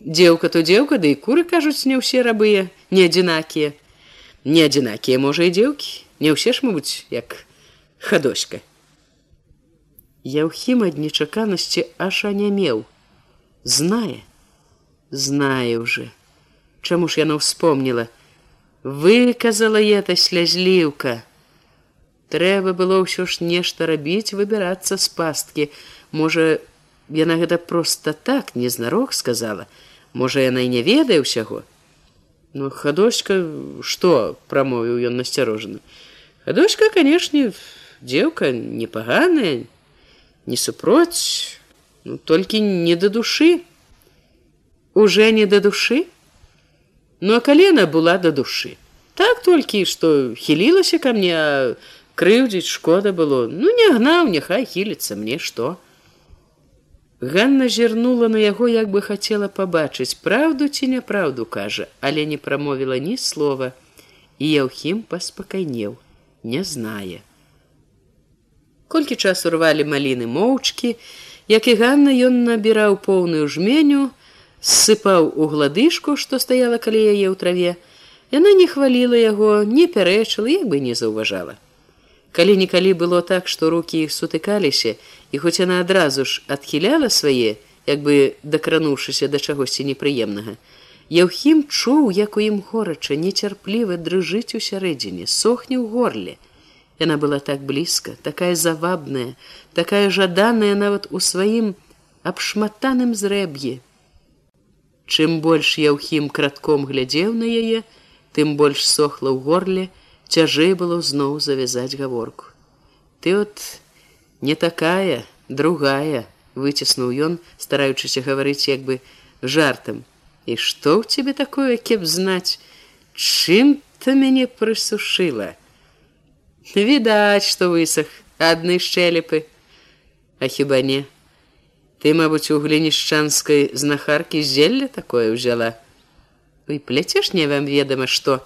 дзеўка то дзеўка ды да і куры кажуць не ўсе рабыя не адзінакія не адзінакія можа і дзеўкі не ўсе ж мабуць як хадоська Яўхім ад нечаканасці аж анямеў. Знае, знае уже. Чаму ж яна ўспомніла? Выказала это слязліўка. Трэба было ўсё ж нешта рабіць, выбірацца з пасткі. Можа, яна гэта проста так незнарок сказала. Можа, яна і не ведае ўсяго. Ну хадочка, што прамовіў ён насцярожаны. Хадочка, канешне, дзеўка непаганая, не супроць ну, толькі не да душы. Уже не да душы? Ну а калена была да душы. Так толькі што хілілася ко мне крыўдзіць шкода было. Ну не гнаў няхай хіліцца мне што Ганна зірнула на яго як бы хацела пабачыць праўду ці няправду кажа але не прамовіла ні слова. І яўхім паспакайнеў не знае. Колькі часу рвалі маліны моўчкі як і ганна ён набіраў поўную жменю ссыпаў у гладышку што стаяла калі яе ў траве. Яна не хваліла яго не пярэчыла як бы не заўважала калі-нікалі было так што руки іх сутыкаліся і хоць яна адразу ж адхіляла свае як бы дакрануўшыся да чагосьці непрыемнага Яўхім чуў як у ім горача нецярпліва дрыжыць у сярэдзіне сохне ў горле Яна была так блізка, такая завабная, такая жаданая нават у сваім абшматаным зрэб'і. Чым больш я ўхім кратком глядзеў на яе, тым больш сохла ў горле, цяжэй было зноў завязаць гаворку. Ты от не такая, другая, выціснуў ён, стараючыся гаварыць як бы жартам. І што ў цябе такое, кеп знаць, чым ты мяне прысушыла? відаць што высах адны шчэлепы а хіба не ты мабуць у глінішчанскай знахаркі зелля такое ўзяла вы пляцеш не вам ведама што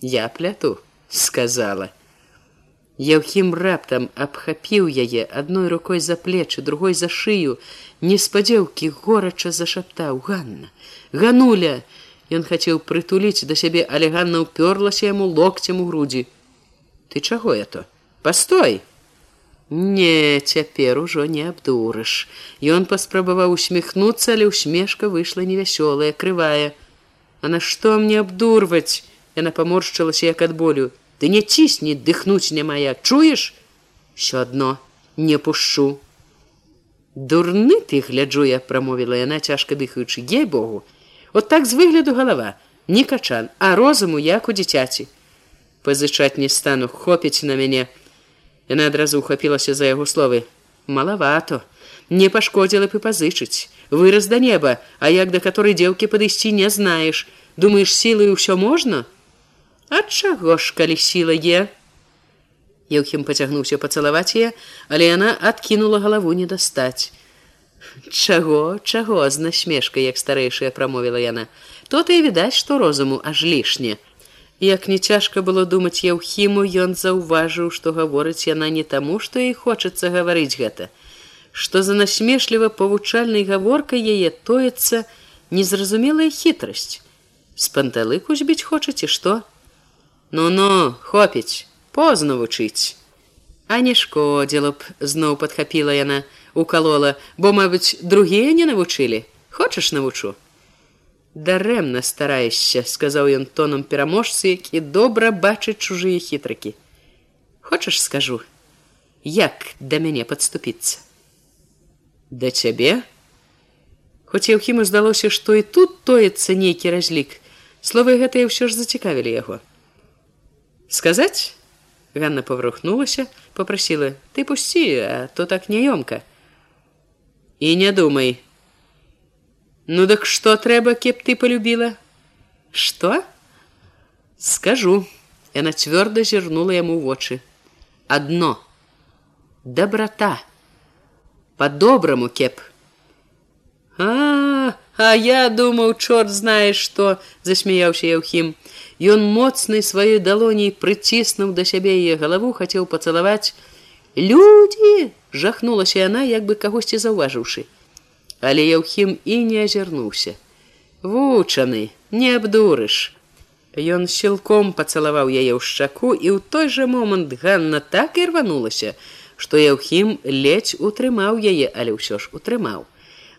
я пляту сказала. Яўхім раптам абхапіў яе адной рукой за плечы другой за шыю. Неспадзеўкі горача зашаптаў ганна гануля! Ён хацеў прытуліць да сябе але ганна ўпёрлася яму локцем у грудзі. Ты чаго я то постой! Не цяпер ужо не абдурыш ён паспрабаваў усміхнуцца але усмешка выйшла невясёлая крывая. А на што мне абдурваць яна паморшчылася як ад болю. Ты не цісні дыхнуць не мая. Чуеш? Все адно не пушчу дурны ты гляджу я прамовіла яна цяжка дыхаючы. Ей богу! От так з выгляду галава. Не качан а розуму як у дзіцяці пазычаць не стану хопіць на мяне яна адразу ухапілася за яго словы. Малавато. Не пашкодзіла б і пазычыць. Выраз да неба а як да которой дзеўкі падысці не знаеш. Думаеш сілы ўсё можна ад чаго ж калі сіла е Еўхім пацягнуўся пацалаваць яе але яна адкінула галаву не дастаць чаго чаго з насмешкай як старэйшая прамовіла яна то ты відаць што розуму аж лішне Як не цяжка было думаць яўхіму, ён заўважыў, што гаворыць яна не таму, што і хочацца гаварыць гэта. Што за насмешліва павучальнай гаворкай яе тоецца незразумелая хітрасць. З панталыку збіць хочаце што? Ну-но, хопіць, позна вучыць. А не шкодзіла б, зноў падхапіла яна, укалола, бо, мабыць, другія не навучылі. Хочаш навучу? дарэмна стараешся сказаў ён тонам пераможцы які добра бачыць чужыя хітрыкі хочаш скажу як да мяне подступіцца да цябе хоць яўхіму здалося што і тут тоецца нейкі разлік словы гэтыя ўсё ж зацікавілі яго сказаць Ганна паврухнулася попрасіла ты пусці а то так няёмка і не думай Ну дык што трэба, кеп ты полюбіла? Што? Скажу, яна цвёрда зірнула яму вочы. Адно доброта по-добраму кеп. А, А я думаў, чорт знаеш што, засмяяўся Яўхім. Ён моцнай сваёй далоней прыціснуў да сябе яе галаву, хацеў пацалаваць. Людзі! жахнулася яна, як бы кагосьці заўважыўшы. Але Яўхім і не азірнуўся. Вучаны, не абдурыш. Ён сілком пацалаваў яе ў шчаку і ў той жа момант Ганна так і рванулася, што Яўхім ледзь утрымаў яе, але ўсё ж утрымаў.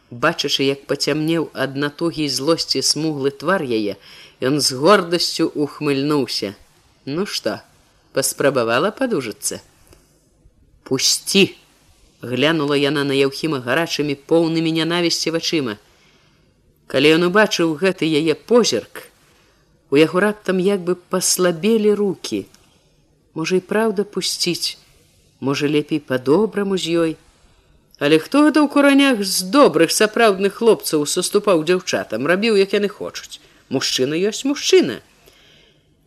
Бачачы, як пацямнеў ад натугі злосці смуглы твар яе, Ён з гордасцю ухмыльнуўся. Ну што, паспрабавала падужацца. Пусці! глянула яна на яўхіма гарачымі поўнымі нянавісці вачыма. Калі ён убачыў гэты яе позірк, у яго раптам як бы паслабелі руки. Можа і праўда пусціць, можа лепей па-добраму з ёй. Але хто гэта ў куранях з добрых сапраўдных хлопцаў саступаў дзяўчатам, рабіў, як яны хочуць мужчына ёсць мужчына.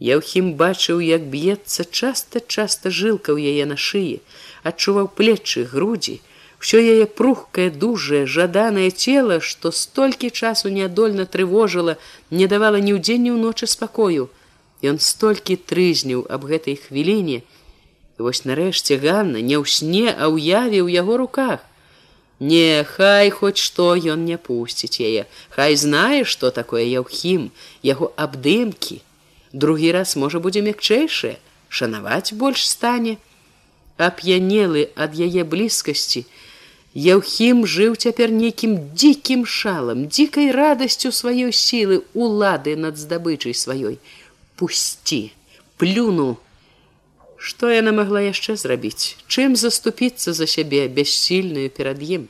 Яўхім бачыў, як б'ецца часта часта жылка ў яе на шыі, адчуваў плечы грудзі, ўсё яе прухкае дужае жаданае цело, што столькі часу нядольна трывожыла, не давала ні ўдзень ні ўночы спакою. Ён столькі трызніў аб гэтай хвіліне. Вось нарэшце Ганна не ў сне, а ўяве ў яго руках. Не, хай хоць што ён не пусціць яе. Хай знае, што такое яўхім, яго абдымкі. Другі раз можа будзе мякчэйшае, шанаваць больш стане. Ап'янелы ад яе блізкасці, Яўхім жыў цяпер нейкім дзікім шалам, дзікай радасцю сваёй сілы улады над здабычай сваёй. Пусці, плюну. Што яна магла яшчэ зрабіць, чым заступіцца за сябе бяссільную перад ім.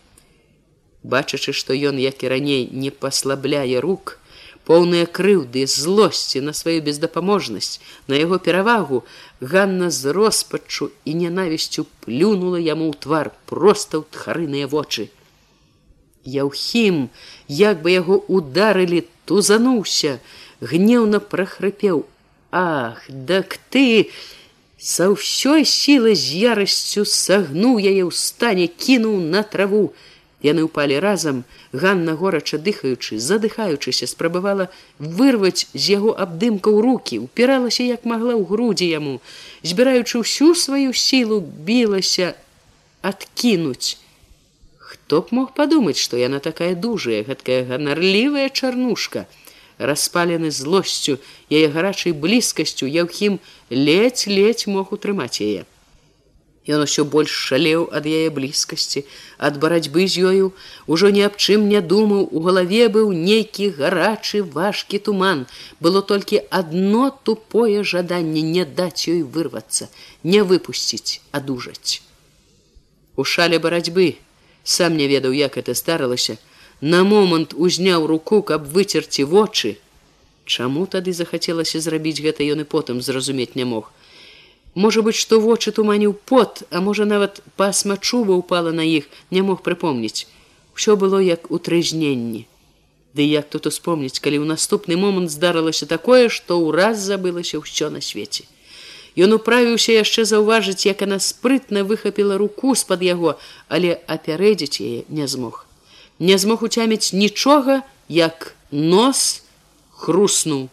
Бачачы, што ён, як і раней не паслабляе рук, поўныя крыўды, злосці на сваю бездапаможнасць, на яго перавагу, Ганна з роспаччу і нянавісцю плюнула яму ў твар проста ў тхарыныя вочы. Яўхім, як бы яго ударылі, тузануўся, гнеўна прахрыпеў: « Ах, дак ты! Са ўсёй сілы з ярасцю сагнуў яе ў стане, кінуў на траву. Яны ўпалі разам, Ганна горача дыхаючы, задыхаючыся, спрабавала вырваць з яго абдымка ў руки, упіралася як магла ў грудзі яму, збіраючы ўсю сваю сілу білася адкінуць. Хто б мог падумаць, што яна такая дужая, гэткая ганарлівая чарнушка, распалены злосцю яе гарачай блізкасцю яўхім ледзь-ледзь мог утрымаць яе. Ён усё больш шалеў ад яе блізкасці ад барацьбы з ёю ужо ні аб чым не думаў у галаве быў нейкі гарачы важкі туман. Было толькі адно тупое жаданне не даць ёй вырвацца не выпусціць адужаць. У шале барацьбы сам не ведаў як это старалася на момант узняў руку, каб выцерці вочы. Чаму тады захацелася зрабіць гэта ён і потым зразумець не мог. Можа быць, што вочы туманіў пот, а можа нават пасма чуба упала на іх, не мог прыпомніць. Усё было як у трыжненні. Ды як тут успомніць, калі ў наступны момант здарылася такое, што ўраз забылася ўсё на свеце. Ён управіўся яшчэ заўважыць, як яна спрытна выхапіла руку з-пад яго, але апярэдзіць яе не змог не змог уцяміць нічога, як нос хруснуў.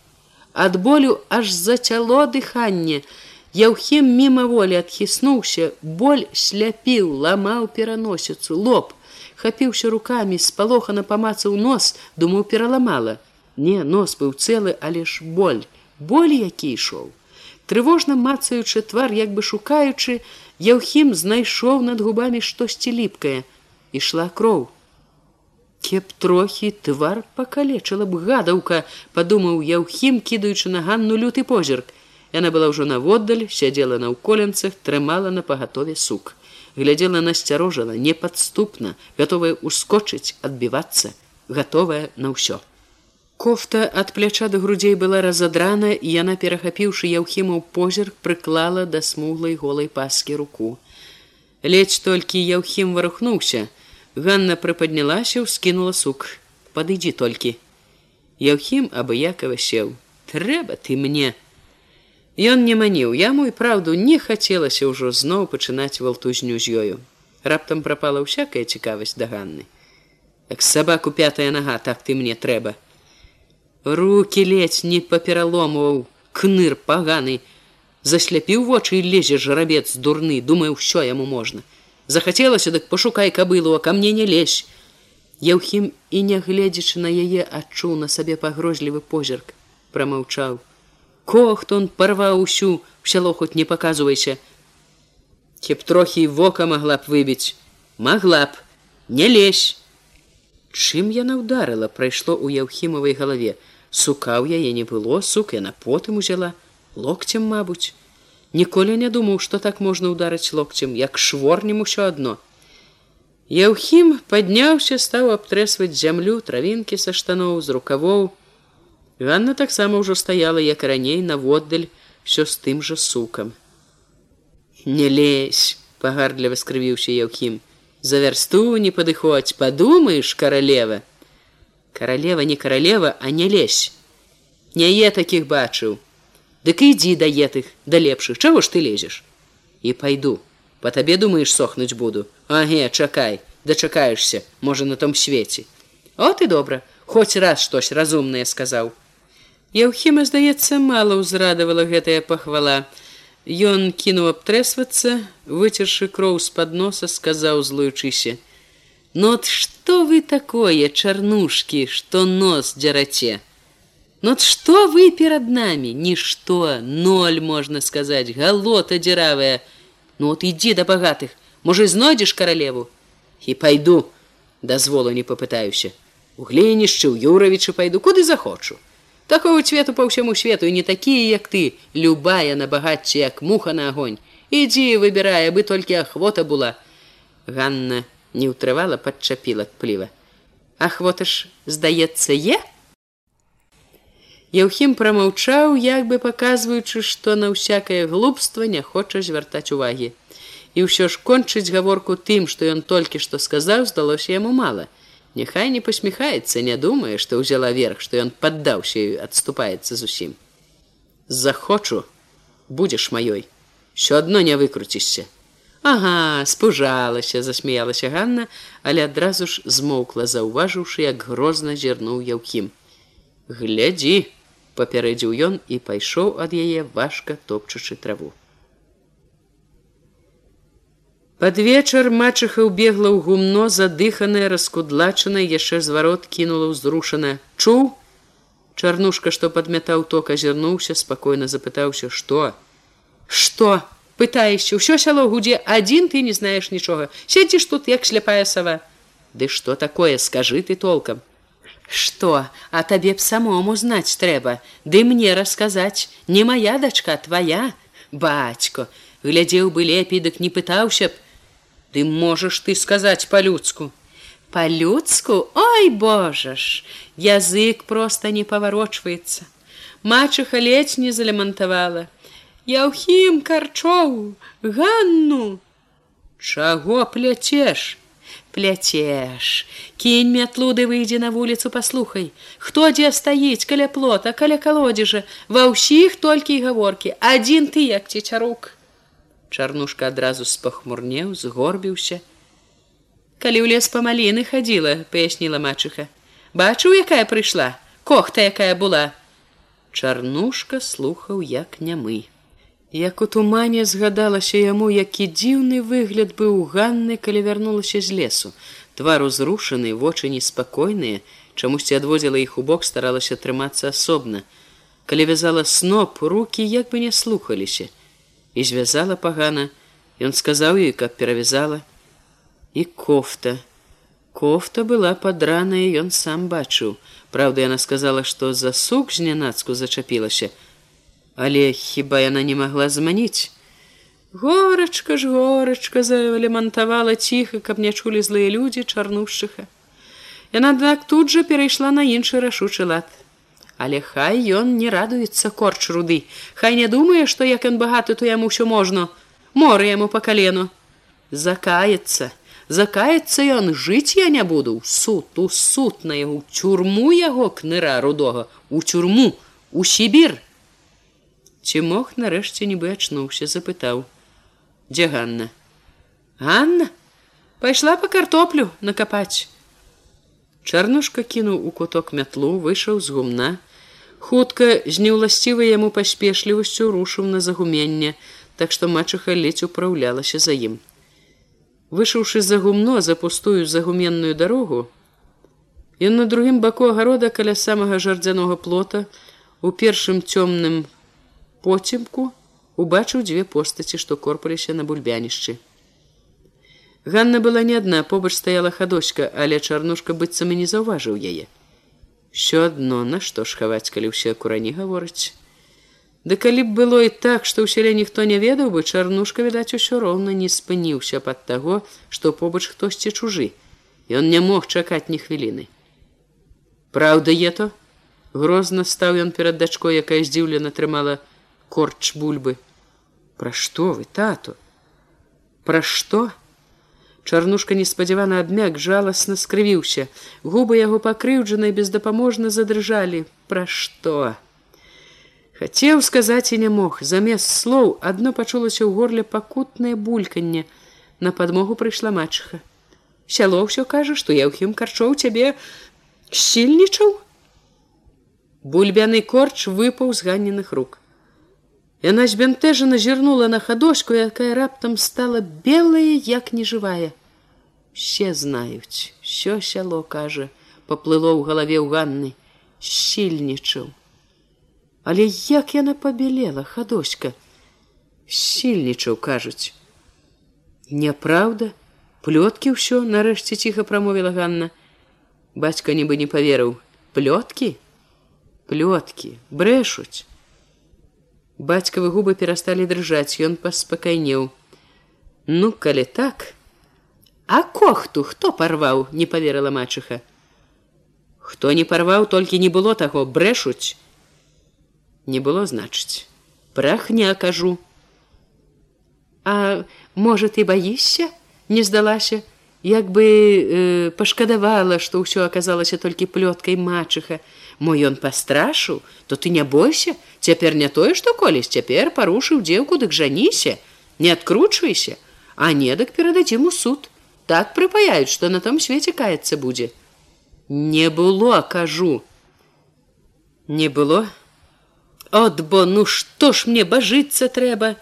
Ад болю аж зацяло дыханне. Яўхім мімаволі адхіснуўся, боль сляпіў, ламаў пераносіцу, лоб, хапіўся рукамі, спалохана памацаў нос, думаў пераламала. Не, нос быў цэлы, але ж боль, боль які ішоў. Трывожна мацаючы твар, як бы шукаючы, Яўхім знайшоў над губамі штосьці ліпкае, ішла кроў. Кеп трохі твар пакалечыла б гадаўка, падумаў яўхім, кідаючы на ганну люты позірк. Яна была ўжо наводдаль, сядзела на ўколенцах, трымала на пагатове сук. Глядзела насцярожана, непадступна, гатовая ускочыць, адбівацца, гатовая на ўсё. Кофта ад пляча да грудзей была разадрана, і яна, перахапіўшы яўхімаў позірк, прыклала да смуглай голай паскі руку. Ледзь толькі яўхім варухнуўся, Ганна прыпаднялася, скінула сук. Падыдзі толькі. Яўхім абыякова сеў. Трэба ты мне. Ён не маніў, яму і праўду не хацелася ўжо зноў пачынаць валтузню з ёю. Раптам прапала ўсякая цікавасць да Ганны. як сабаку пятая нага так ты мне трэба руки ледзь не папераломваў кныр паганы засляпіў вочы і лезе жарабец дурны думаю ўсё яму можна захацелася дык пашукай кабылу а ка мне не лезь Яўхім і нягледзячы на яе адчуў на сабе пагрозлівы позірк прамаўчаў. Кохт он парваў усю сяло хоць не паказвайся кеп трохі вока магла б выбіць магла б. Не лезь чым яна ударыла прайшло ў яўхімавай галаве. Сукаў яе не было сук яна потым узяла. Локцем мабуць ніколі не думаў што так можна ударыць локцем як шворнем усё адно. Яўхім падняўся стаў абтрэсваць зямлю травінкі са штаноў з рукавоў. Ганна таксама ўжо стаяла як раней наводдаль все з тым жа сукам. Не лезь пагардліва скрывіўся яўхім. За вярсту не падыходзь падумаеш каралева! Каралева не каралева а не лезь! Не е такіх бачыў дык ідзі да етых да лепшых чаго ж ты лезеш і пайду по табе думаеш сохнуць буду? Аге чакай дачакаешься можа на том свеце о ты добра хоць раз штось разумнае сказаў Яўхіма здаецца мала ўзрадавала гэтая пахвала Ён кінуў абтрэсвацца, выцершы кроў з-пад носа, сказаў злуючыся: « Нот што вы такое, чарнушкі, што нос дзераце. Нот што вы перад намі, нішто, ноль можна сказаць, галота дзіравая. Ну от ідзі да багатых, можа знойдзеш каралеву і пайду, дазволу не папытаюся. У глінішчы ў Юравічы пайду, куды захочу. Такого цвету по ўсяму свету і не такія як ты. Любая на багацце як муха на огонь. Ідзі выбірае бы толькі ахвота была. Ганна не ўтрывала падчапіла пліва ахвота ж здаецца е Яўхім прамаўчаў як бы паказваючы што на ўсякае глупства не хоча звяртаць увагі і ўсё ж кончыць гаворку тым што ён толькі што сказаў здалося яму мала Няхай не посміхаецца, не думае, што ўзяла верх, што ён паддаўся і адступаецца зусім. Захочу, будзеш маёй, що адно не выкруцішся. Ага, спужалася, засмяялася Ганна, але адразу ж змоўкла, заўважыўшы, як грозна зірнуў яўкім. Глядзі, папярэдзіў ён і пайшоў ад яе важка топчучы траву. Пад вечар мачыха ўбегла ў гумно задыханая раскудлачаная яшчэ зварот кінула ўзрушана чуў? Чарнушка што падмятаў ток азірнуўся спакойна запытаўся што? Что пытаешся ўсё сяло гудзе адзін ты не знаеш нічога. Седзіш тут як сляпая сава ды што такое? Скажы ты толкам что? А табе б самому знаць трэба ды мне расказаць не моя дачка твоя. Бацько глядзеў бы лепей дык не пытаўся б. Ты можаш ты сказаць по-людску? По-людску? Ой божа ж! Язык просто не паварочваецца мачыха ледзь не залямантавала яўхім карчоў ганну! Чаго пляцеш пляцеш кінь мятлуды выйдзе на вуліцу паслухай хто дзе стаіць каля плота каля калодзежа ва ўсіх толькі і гаворкі адзін ты як цецярук Чарнушка адразу спахмурнеў, згорбіўся. Калі ў лес па маліны хадзіла, паясніла мачыха. Бачыў, якая прыйшла, кохта, якая была. Чарнушка слухаў як нямы. Як у тумане згадалася яму, які дзіўны выгляд быў у Ганны, калі вярнулася з лесу. Твар узрушаны, вочы неспакойныя, чамусьці адводзіла іх у бок, старалася трымацца асобна. Калі вязала сноп, руки як бы не слухаліся. І звязала пагана. Ён сказаў ёй каб перавязала. І кофта. Кофта была падраная ён сам бачыў. Праўда яна сказала што за сук знянацку зачапілася але хіба яна не магла зманіць горачка ж горачка залемантавала ціха каб не чулі злыя людзі чарнушчыха. Яна так тут жа перайшла на іншы рашучы лад. Але хай ён не радуецца корч руды. Хай не думае што як ён багаты то яму ўсё можна. Моры яму по калену закаецца. Закаецца ён жыць я не буду. Суд у суд на яго цюрму яго кныра рудога. У цюрму у сібір ці мог нарэшце нібы ачнуўся запытаў дзе ганна Анна пайшла по картоплю накапаць Чарнушка кінуў у куток мятлу, выйшаў з гумна. Хутка з неўласцівай яму паспешлівасцю рушыў на загуменне, так што мачыха ледзь упраўлялася за ім. Вышыўшы за гумно за пустую загуменную дарогу, ён на другім баку агарода каля самага жардзянога плота, у першым цёмным поцемку убачыў дзве постаці, што корпаліся на бульбянішчы. Ганна была не адна, побач стаяла хадочка, але чарнушка быццам і не заўважыў яе. Що адно на што ж хаваць, калі ўсе курані гавораць. Ды калі б было і так, што ў селе ніхто не ведаў бы, чарнушка, відаць, усё роўна не спыніўся пад таго, што побач хтосьці чужы. Ён не мог чакаць ні хвіліны. Праўда, е то? Грозна стаў ён перад дачкой, якая здзіўлена трымала корч бульбы. Пра што вы, тату? Пра што? Чарнушка неспадзявана абмяк жаласна скрывіўся. Губы яго пакрыўджанай бездапаможна задрыжалі. Пра што? Хацеў сказаць і не мог. Замест слоў адно пачулася ў горле пакутнае бульканне. На падмогу прыйшла мачыха. Сяло ўсё кажа, што я ўхім карчоў цябе сільнічаў. Бульбяны корч выпаў з ганеных рук. Яна збянтэжана зірнула на хадошку, якая раптам стала белая, як нежывая. Все знаюць, що сяло кажа, паплыло ў галаве ў ганны, сільнічаў. Але як яна пабелела хадоська, сільнічаў кажуць. Няправда, плёткі ўсё нарэшце ціха прамовіла Ганна. Бацька нібы не паверыў, плёткі, плёткі, брэшуць. Бацькавы губы перасталі дрыжаць, ён паспакайнеў. Ну, калі так, А кохту хто парваў, не поверыла мачыха. Хто не парваў, толькі не было таго, брэшуць. Не было значыць. Прахня кажу. А можа, ты баішся, не здалася, як бы э, пашкадавала, што ўсё аказалася толькі плёткай мачыха, Мо ён пастрашу, то ты не бойся, цяпер не тое, што колісь цяпер парушыў дзеўку, дык жаніся, не адкручвайся, а недак перададзім у суд. Так прыпаяюць, што на том свеце каяцца будзе. Не было, кажу. Не было. От бо ну што ж мне бажыцца трэба.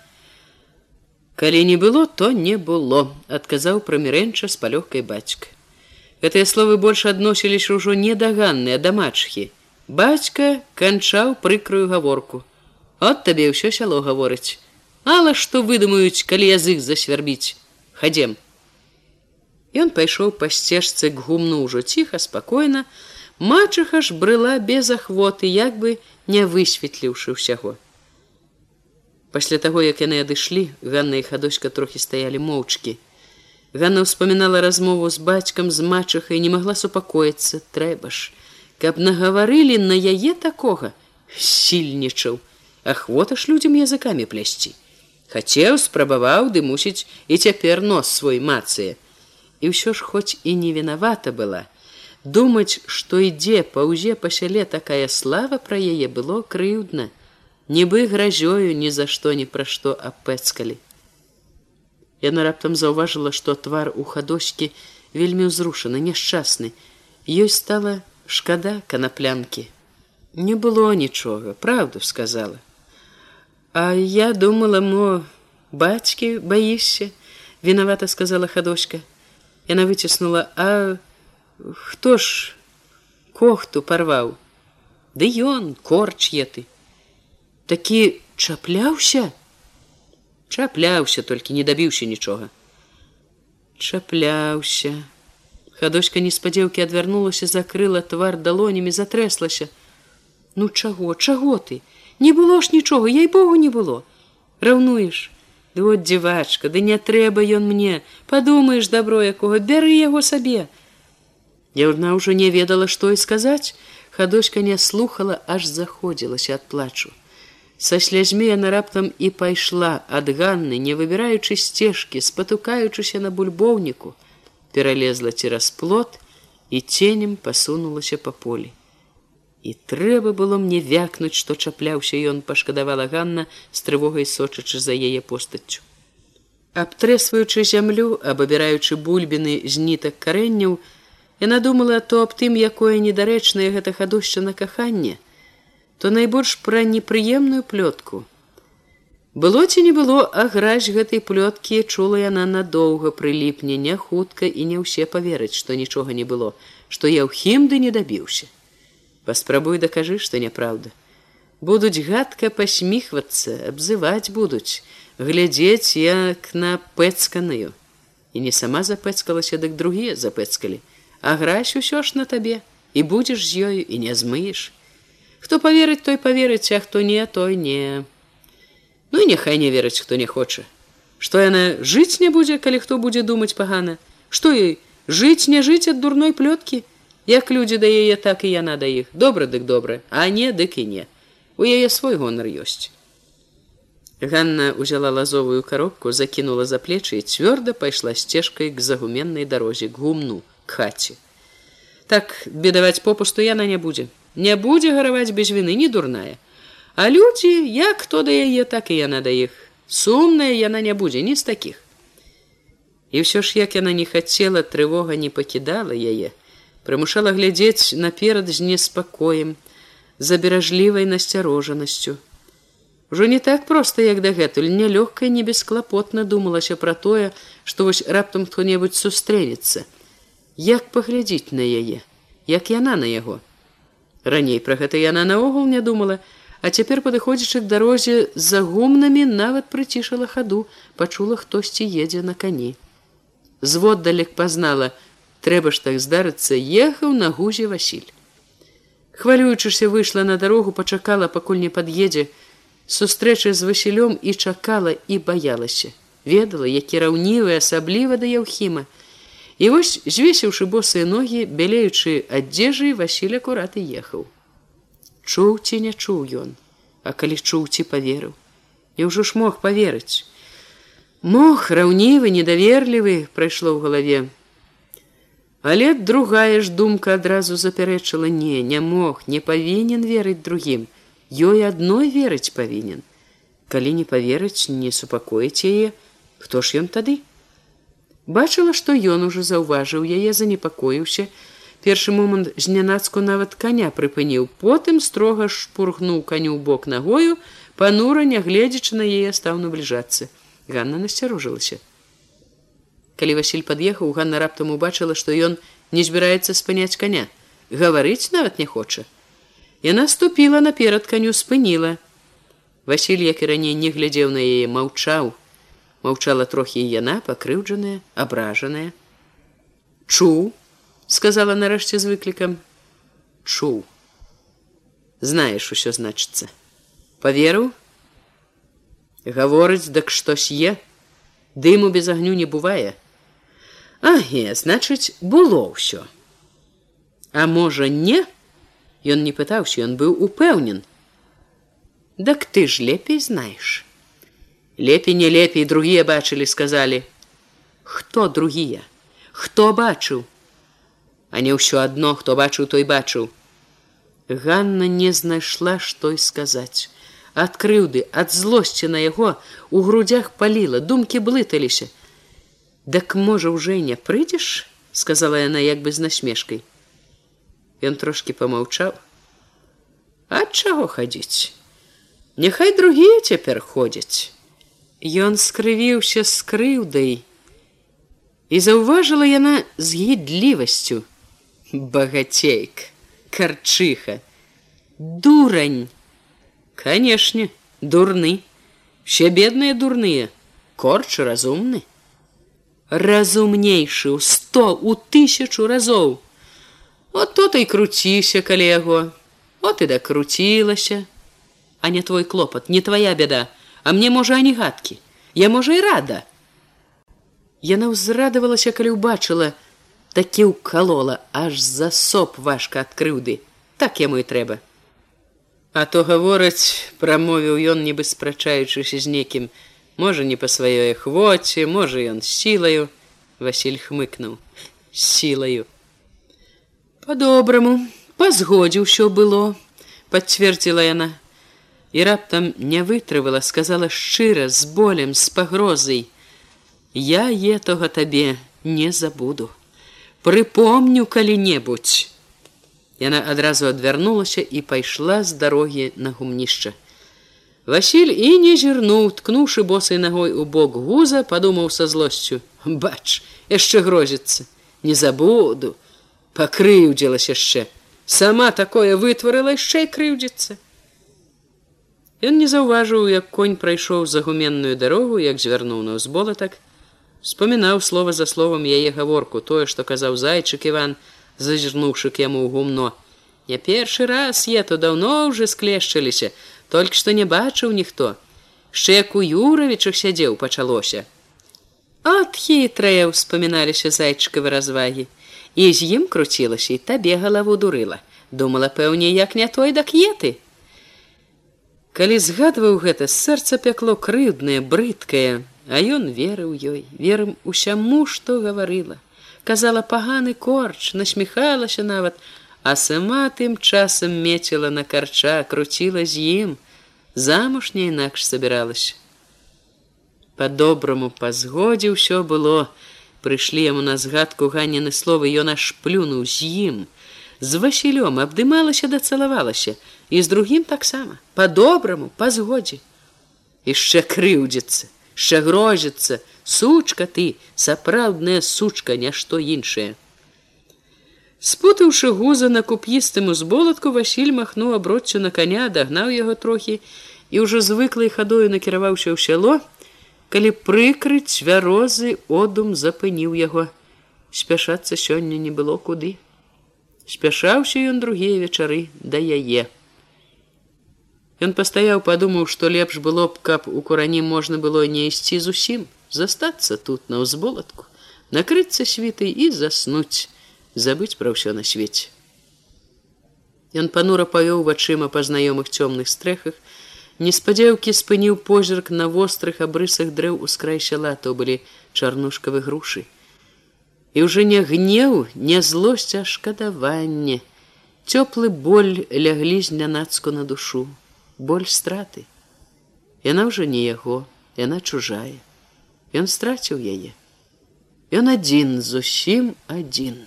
Калі не было, то не было, адказаў прамірэнча з палёгкай бацька. Гэтыя словы больш адносіліся ўжо недаганныя да мачхі. Бацька канчаў прыкрую гаворку. От табе ўсё сяло гаворыць. Ала што выдумаюць, калі язык засвярбіць. Хадзем. Ён пайшоў па сцежцы к гумну ўжо ціха, спакойна. Мачыха ж брыла без ахвоты, як бы не высветліўшы ўсяго. Пасля таго, як яны адышлі, Ганна і хадочка трохі стаялі моўчкі. Ганна ўспамінала размову з бацькам з мачыхай, не магла супакоіцца, трэба ж. Каб нагаварылі на яе такога сільнічаў. Ахвота ж людзям языкамі плясці. Хацеў спрабаваў ды мусіць і цяпер нос свой мацыя і ўсё ж хоць і не вінавата была. Думаць што ідзе паўзе па сяле такая слава пра яе было крыўдна нібы гразёю ні за што ні пра што апэцкалі. Яна раптам заўважыла што твар у хадочкі вельмі ўзрушаны няшчасны. Ёй стала шкада канаплянкі. Не было нічога правду сказала. А я думала мо бацькі баішся вінавата сказала хадочка яна выціснула а хто ж кохту парваў? Ды ён корч е ты такі чапляўся чапляўся толькі не дабіўся нічога чапляўся Хадочка неспадзеўкі адвярнулася, закрыла твар далонямі, затрэслася. Ну чаго, чаго ты? Не было ж нічога, ей богу не было. Раўнуеш. Ды от дзівачка, ды не трэба ён мне, падумаеш дабро якога, бяры яго сабе. Яна ўжо не ведала, што і сказаць. Хадочка не слухала, аж заходзілася ад плачу. Са слязьмі яна раптам і пайшла ад Ганны, не выбіраючы сцежкі, спатукаючыся на бульбоўніку пералезла цераз плот і ценем пасунулася па полі. І трэба было мне вякнуць, што чапляўся ён пашкадавала Ганна з трывогай сочачы за яе постаццю. Абтрэсваючы зямлю, абабіраючы бульбіны з нітак карэнняў, Яна думала то аб тым, якое недарэчнае гэта хадушча на каханне, то найбольш пра непрыемную плётку. Было ці не было, а граць гэтай плёткі чула яна надоўга прыліпне, не хутка і не ўсе паверыць, што нічога не было, што я ў хімды не дабіўся. Паспрабуй дакажы, што няправда. Будуць гадка пасміхвацца, абзываць будуць, глядзець як на пэцканую. І не сама запэцкалася, дык другія запэцкалі а граць усё ж на табе і будзеш з ёю і не змыеш. Хто поверыць, той поверыць, а хто не, той не. Ну і няхай не верыць, хто не хоча. Што яна жыць не будзе, калі хто будзе думаць пагана, што ёй жыць не жыць ад дурной плёткі, як людзі да яе так і яна да іх добра дык добра, а не дык і не. У яе свой гонар ёсць. Ганна узяла лазовую коробку, закінула за плечы і цвёрда пайшла сцежкай к загуменнай дарозе к гумну хаце. Так бедаваць попусту яна не будзе. Не будзе гараваць без віны не дурная. А людзі, як хто да яе, так і яна да іх. Сумная яна не будзе ні з такіх. І ўсё ж як яна не хацела, трывога не пакідала яе, прымушала глядзець наперад з неспакоем, заберажлівай насцярожанасцю. Ужо не так проста, як дагэтуль, нялёгка не бесклапотна думалася пра тое, што вось раптам хто-небудзь сустрэнецца як паглядзіць на яе як яна на яго раней пра гэта яна наогул не думала а цяпер падыходзячы к дарозе за гумнамі нават прыцішала хаду пачула хтосьці едзе на кані. Зводдалек пазнала трэба ж так здарыцца ехаў на гузе васіль. Хвалюючыся выйшла на дарогу пачакала пакуль не пад'едзе. Сустрэча з васілём і чакала і баялася. Ведала які раўнівы асабліва да яўхіма І вось звесіўшы босыя ногі, бялеючы адзежы Васіль акурат і ехаў. Чуў ці не чуў ён, а калі чуў ці поверыў. І ўжо ж мог поверыць. Мог раўнівы, недаверлівы прайшло ў галаве. Але другая ж думка адразу запярэчыла не, не мог, не павінен верыць другім. Ёй адной верыць павінен. Калі не поверыць, не супакоіць яе, хто ж ён тады? Бачыла, што ён ужо заўважыў яе, занепакоіўся. Першы момант знянацку нават каня прыпыніў, потым строга шпургнуў каню ў бок нагою, панура, нягледзячы на яе стаў набліжацца. Ганна насцярожылася. Калі Васіль пад'ехаў, Ганна раптам убачыла, што ён не збіраецца спыняць каня. Гаварыць нават не хоча. Яна ступіла наперад каню спыніла. Васіль, як і раней не глядзеў на яе, маўчаў, маўчала трохі яна пакрыўджаная абражаная чуў сказала нарэшце з выклікам чуў знаеш усё значыцца поверыў гаворыць дак штось е дыму без агню не бывае аге значыць было ўсё а можа не ён не пытаўся ён быў упэўнен. Дак ты ж лепей знаеш лепей не лепей другія бачылі сказалі. Хто другія? Хто бачыў? А не ўсё адно хто бачыў той бачыў. Ганна не знайшла што і сказаць. Ад крыўды ад злосці на яго у грудях паліла думкі блыталіся. Дак можа уже не прыйдзеш сказала яна як бы з насмешкай. Ён трошки помаўчаў ад чаго хадзіць? Няхай другія цяпер ходзяць Ён скрывіўся з крыўдай і заўважыла яна з гідлівасцю багацейк карчыха дурань канешне дурны все бедныя дурныя корч разумны разумнейшы ў сто у тысячу разоў от то і круціся каля яго от і дакруцілася а не твой клопат не твоя беда А мне можа ані гадкі я можа і рада. Яна ўзрадавалася калі ўбачыла такі ўкалола аж засоп важка ад крыўды. Так яму і трэба. А то гавораць прамовіў ён нібы спрачаючыся з некім. Можа не па сваёй хвоце можа ён сілаю. Василь хмыкнуў. Сілаю. По-добраму па згодзе ўсё было пацвердзіла яна і раптам не вытрывала сказала шчыра з болем з пагрозай я етога табе не забуду прыпомню калі-небудзь. Яна адразу адвярнулася і пайшла з дарогі на гумнішча. Васіль і не зірнуў, ткнуўшы босай нагой у бок гуза, падумаў са злосцю: « Бач, яшчэ грозіцца, не забуду, пакрыўдзілася яшчэ. Сама такое вытварыла яшчэ крыўдзіцца. Ён не заўважыў, як конь прайшоў за гуменную дарогу, як звярнуў на ўзболатак, спамінаў слова за словам яе гаворку, тое, што казаў зайчык Іван, зазірнуўшы к яму ў гумно. Не першы раз я то даўно ўжо склешчыліся, толькі што не бачыў ніхто. Шчэ як у Юравічах сядзеў пачалося. От хітрая ўспаміналіся зайчыкавы развагі. І з ім круцілася і табе галаву дурыла. думала пэўне, як не той дак еты. Калі згадваў гэта сэрца пякло крыўднае, брыдкае, а ён верыў ёй, верым усяму, што гаварыла казала паганы корч, насміхалася нават, а сама тым часам меціла на карча, круціла з ім, замуж не інакш сабіралася. Па-добраму па згодзе ўсё было, прыйшлі яму на згадку ганены словы, ён аж плюнуў з ім. З Васілём абдымалася дацалавалася і з другім таксама, па-добраму, па згодзе. Ішчэ крыўдзіцца, ша грозіцца, сучка ты сапраўдная сучка нешто іншае. Спутаўшы гуза на куп'істым узболатку васіль махнуў аброццю на коня дагнаў яго трохі і ўжо звыклай хадою накіраваўся ў сяло калі прыкрыць цвярозы одум запыніў яго. Спяшацца сёння не было куды. Спяшаўся ён другія вечары да яе Ён пастаяў падумаў што лепш было б каб у курані можна было не ісці зусім застацца тут на ўзболатку, накрыцца світай і заснуць, забыць пра ўсё на свеце. Ён панура павёў вачыма па знаёмых цёмных стрэхах, неспадзеўкі спыніў позірк на вострых абрысах дрэў у скрай сяла, то былі чарнушкавы грушы. І ўжо не гнеў, не злосць, а шкадаванне. Цёплы боль ляглі знянацку на душу, боль страты. Яна ўжо не яго, яна чужая. Ён страціў яе. Ён адзін зусім адзін.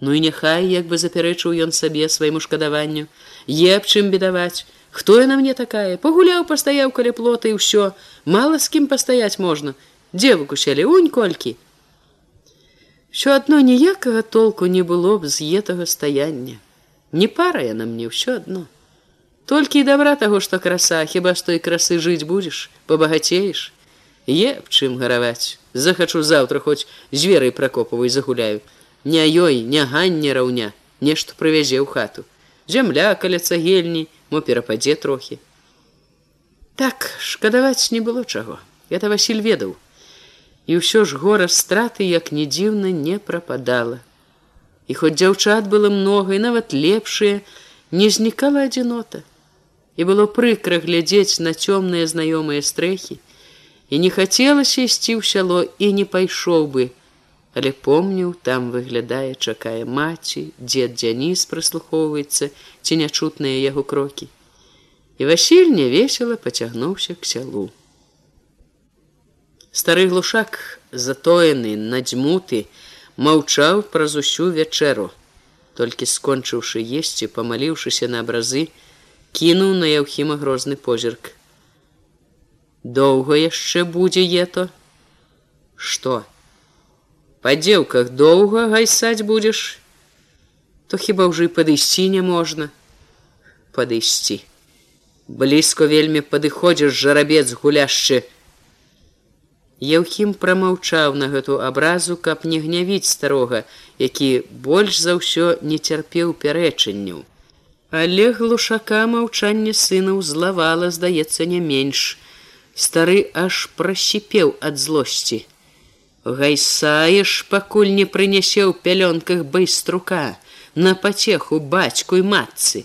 Ну і няхай як бы запярэчыў ён сабе свайму шкадаванню, е аб чым бедаваць, хто яна мне такая, пагуляў, пастаяў каля плота і ўсё, мала з кім пастаяць можна, дзе выкусялі унь колькі. Що адно ніякага толку не было б з етага стаяння. Не пара яна мне ўсё адно. Толькі і добра таго, што краса, хіба з той красы жыць будзеш, пабагацееш, Е б чым гараваць. Захачу заўтра хоць зверай пракопавай загуляю. Не ёй, не ганне раўня, нешта прывязе ў хату. Зямля каля цагельні, мо перападзе трохі. Так шкадаваць не было чаго. Это Васіль ведаў. І ўсё ж гора страты, як не дзіўна не прападала. І хоць дзяўчат было многа і нават лепшыя, не знікала адзінота. І было прыкра глядзець на цёмныя знаёмыя стрэхі, і не хацелася ісці ў сяло і не пайшоў бы, але помніў там выглядае чакае маці дзед дзяніс прыслухоўваецца ці нячутныя яго крокі. І васіль невесела пацягнуўся к сялу. Стары глушак затоены надзьмуты маўчаў праз усю вячэру толькі скончыўшы есці памаліўшыся на абразы кінуў на яўхіма грозны позірк доўга яшчэ будзе ето? Что па дзеўках доўга гайсаць будзеш? То хіба ўжо і падысці не можна? Падысці. Блізко вельмі падыходзіш жарабец гуляшчы. Еўхім прамаўчаў на гэту абразу, каб не гнявіць старога, які больш за ўсё не цярпеў пярэчанню. Але глушака маўчанне сына ўзлавала, здаецца, не менш стары аж прасіпеў ад злосці. Гайсаеш, пакуль не прынясе ў пялёнках байструка на пацеху бацьку і матцы.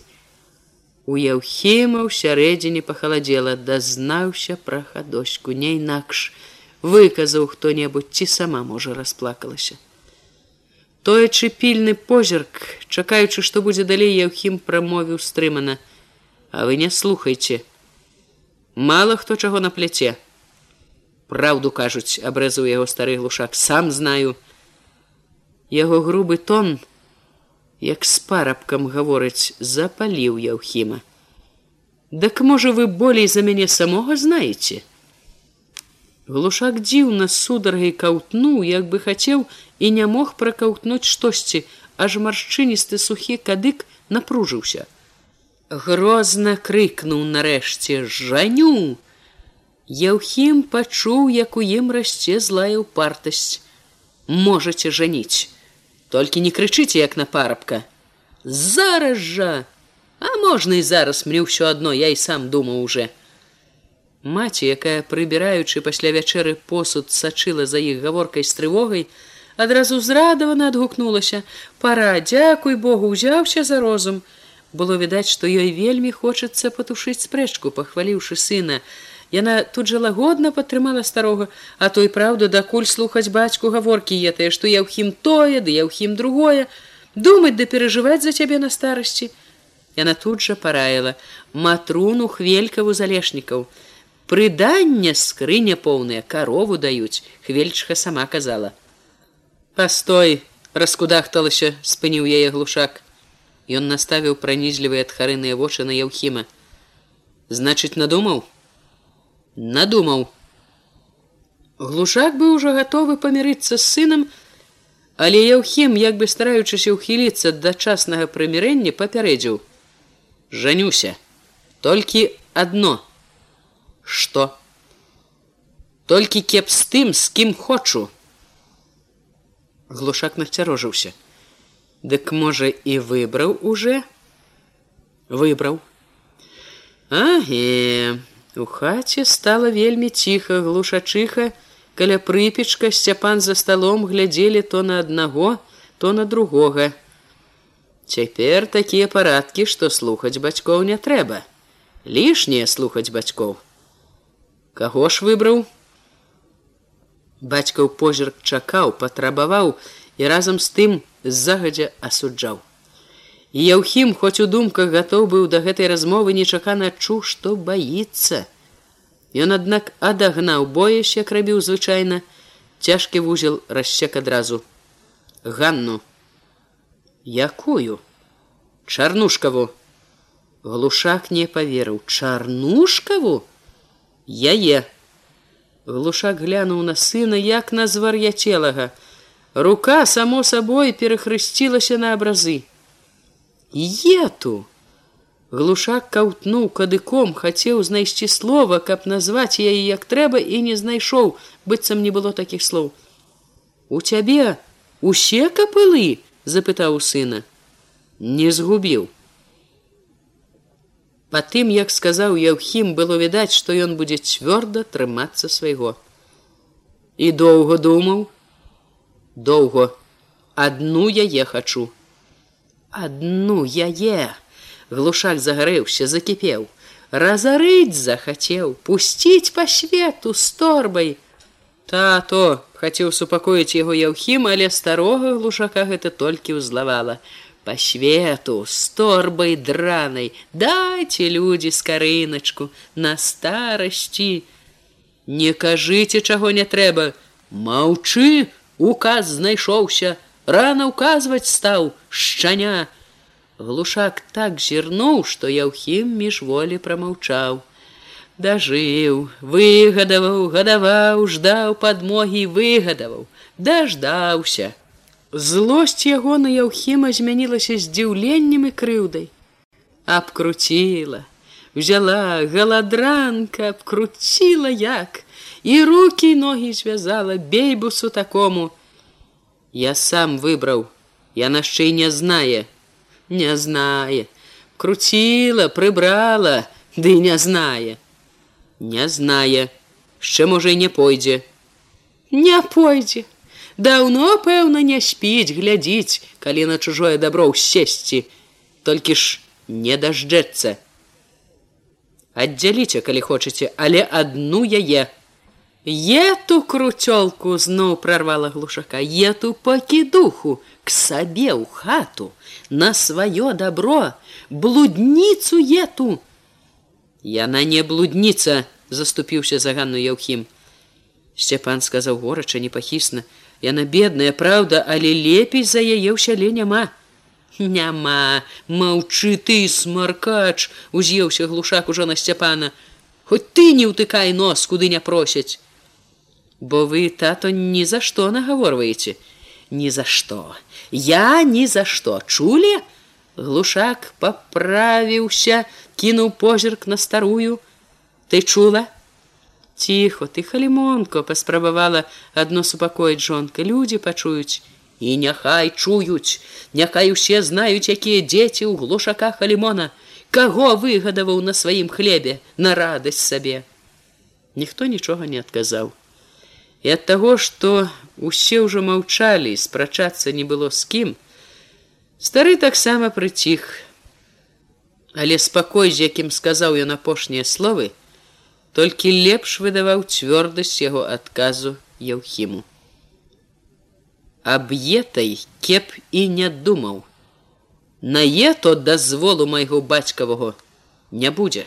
У Яўхіма ў сярэдзіне пахаладзела, дазнаўся пра хадоську не інакш, выказаў хто-небудзь ці сама можа расплакалася. Тоячы пільны позірк, чакаючы, што будзе далей Яўхім прамовіў стрымана, А вы не слухайте, мало хто чаго на пляце Праўду кажуць абрэзаў яго стары глушак. Сам знаю. Яго грубы тон, як з парабкам гаворыць, запаліў Яўхіма. Дак можа вы болей за мяне самога знаеце. Глушак дзіўна сударгай каўтнуў, як бы хацеў і не мог пракаўтнуць штосьці, аж маршчыністы сухі кадык напружыўся. Грозна крыкнуў нарэшце жаню. Яўхім пачуў, як у ім расце злая ўпартасць. Можаце жаніць. Толькі не крычыце, як на парабка. Зараз жа! А можна і зараз мне ўсё адно, я і сам думаў уже. Маці, якая прыбіраючы пасля вячэры посуд сачыла за іх гаворкай з трывогай, адразу зрадавана адгукнулася: пора дзякуй Богу узяўся за розум. Было відаць, што ёй вельмі хочацца патушыць спрэчку, пахваліўшы сына. Яна тут жа лагодна падтрымала старога, а той праўду дакуль слухаць бацьку гаворкі етае, што я ўхім тое, ды я ўхім другое, думаць да перажываць за цябе на старасці. Яна тут жа параіла матруну хвелькаву залешнікаў. Прыданне скрыня поўныя карову даюць, хвельчха сама казала. Пастой, раскудахталася, спыніў яе глушак. Ён наставіў пранізлівыя тхарыныя вочы на яўхіма. Значыць, надумаў, надумаў. Глушак быў ужо гатовы памірыцца з сынам, але Яўхім, як бы стараючыся ўхіліцца да часнага прымірэння папярэдзіў: Жанюся, толькі адно. Што? Толькі кеп з тым, з кім хочу. Глушак насцярожыўся. Дык можа і выбраў уже, выбраў. Аге, У хаце стала вельмі ціха, глушачыха, каля прыпечка сцяпан за сталом глядзелі то на аднаго, то на другога. Цяпер такія парадкі, што слухаць бацькоў не трэба. Лішнее слухаць бацькоў. Каго ж выбраў? Бацькаў позірк чакаў, патрабаваў і разам з тым загадзя асуджаў. І Яўхім, хоць у думках гатоў быў да гэтай размовы нечакана адчуў, што баіцца. Ён, аднак адагнаў бояш, як рабіў звычайна, цяжкі вузел рассек адразу. Ганну. Якую? Чарнушкаву. Глушак не паверыў, чарнушкаву? Яе. Глушак глянуў на сына, як на звар'яцелага. Рука само сабой перахрысцілася на абразы. Ету! Глушак каўтнуў кадыком хацеў знайсці слова каб назваць яе як трэба і не знайшоў быццам не было такіх слоў. У цябе усе капылы запытаў сына. Не згубіў па тым як сказаў яўхім было відаць што ён будзе цвёрда трымацца свайго. І доўга думаў? Доўго. Адну яе хачу. Одну яе. Глушак загарэўся закіпеў. Разарыць захацеў пусціць па свету з торбай. Тато хацеў супакоіць яго яўхім але старога глушака гэта толькі ўзлавала по свету з торбай дранай дайце людзі скарыначку на старасці не кажыце чаго не трэба маўчы указ знайшоўся рано указваць стаў шчаня глушак так зірнуў што яўхім міжволі прамаўчаў. Дажыў выгадаваў гадаваў ждаў падмогі выгадаваў даждаўся злосць яго на яўхіма змянілася здзіўленнем і крыўдай. Абкруціла взяла галадранка абкруціла як і руки ногі звязала бейбусу такому. Я сам выбраў, я нашчэй не знае, не знае, круціла, прыбрала, ды не знае, не знае, яшчэ можа і не пойдзе. Не пойдзе. Даўно, пэўна, не спіць, глядзіць, калі на чужое дабро сесці, толькі ж не дажджэцца. Аддзяліце, калі хочаце, але адну яе. Ету круцёлку зноў прорвала глушака, ету пакідуху к сабе ў хату, на сваё добро, блудніцу ету. Яна не блудніца, заступіўся за ганну Яўхім. Сцяпан сказаў горача непахісна: Яна бедная, праўда, але лепей за яе ў сяле няма. Няма, маўчы ты, смаркач, уз'еўся глушак ужо на сцяпана. Хоць ты не ўтыкай нос, куды не просяць. Бо вы тато ні за што нагаворваеце, ні за што. Я ні за што чулі? Глушак паправіўся, кінуў позірк на старую. Ты чула? Ціхо, ты халімонко паспрабавала адно супакоіць жонка, людзі пачуюць і няхай чуюць, Няхай усе знаюць, якія дзеці ў глушаках алімона, каго выгадаваў на сваім хлебе на радасць сабе. Ніхто нічога не адказаў. І ад таго, што усе ўжо маўчалі, спрачацца не было з кім, стары таксама прыціх. Але спакой, з якім сказаў ён апошнія словы, толькі лепш выдаваў цвёрдасць яго адказу Яўхіму аб'етай кеп і не думаў. Нае то дазволу майго бацькавага не будзе.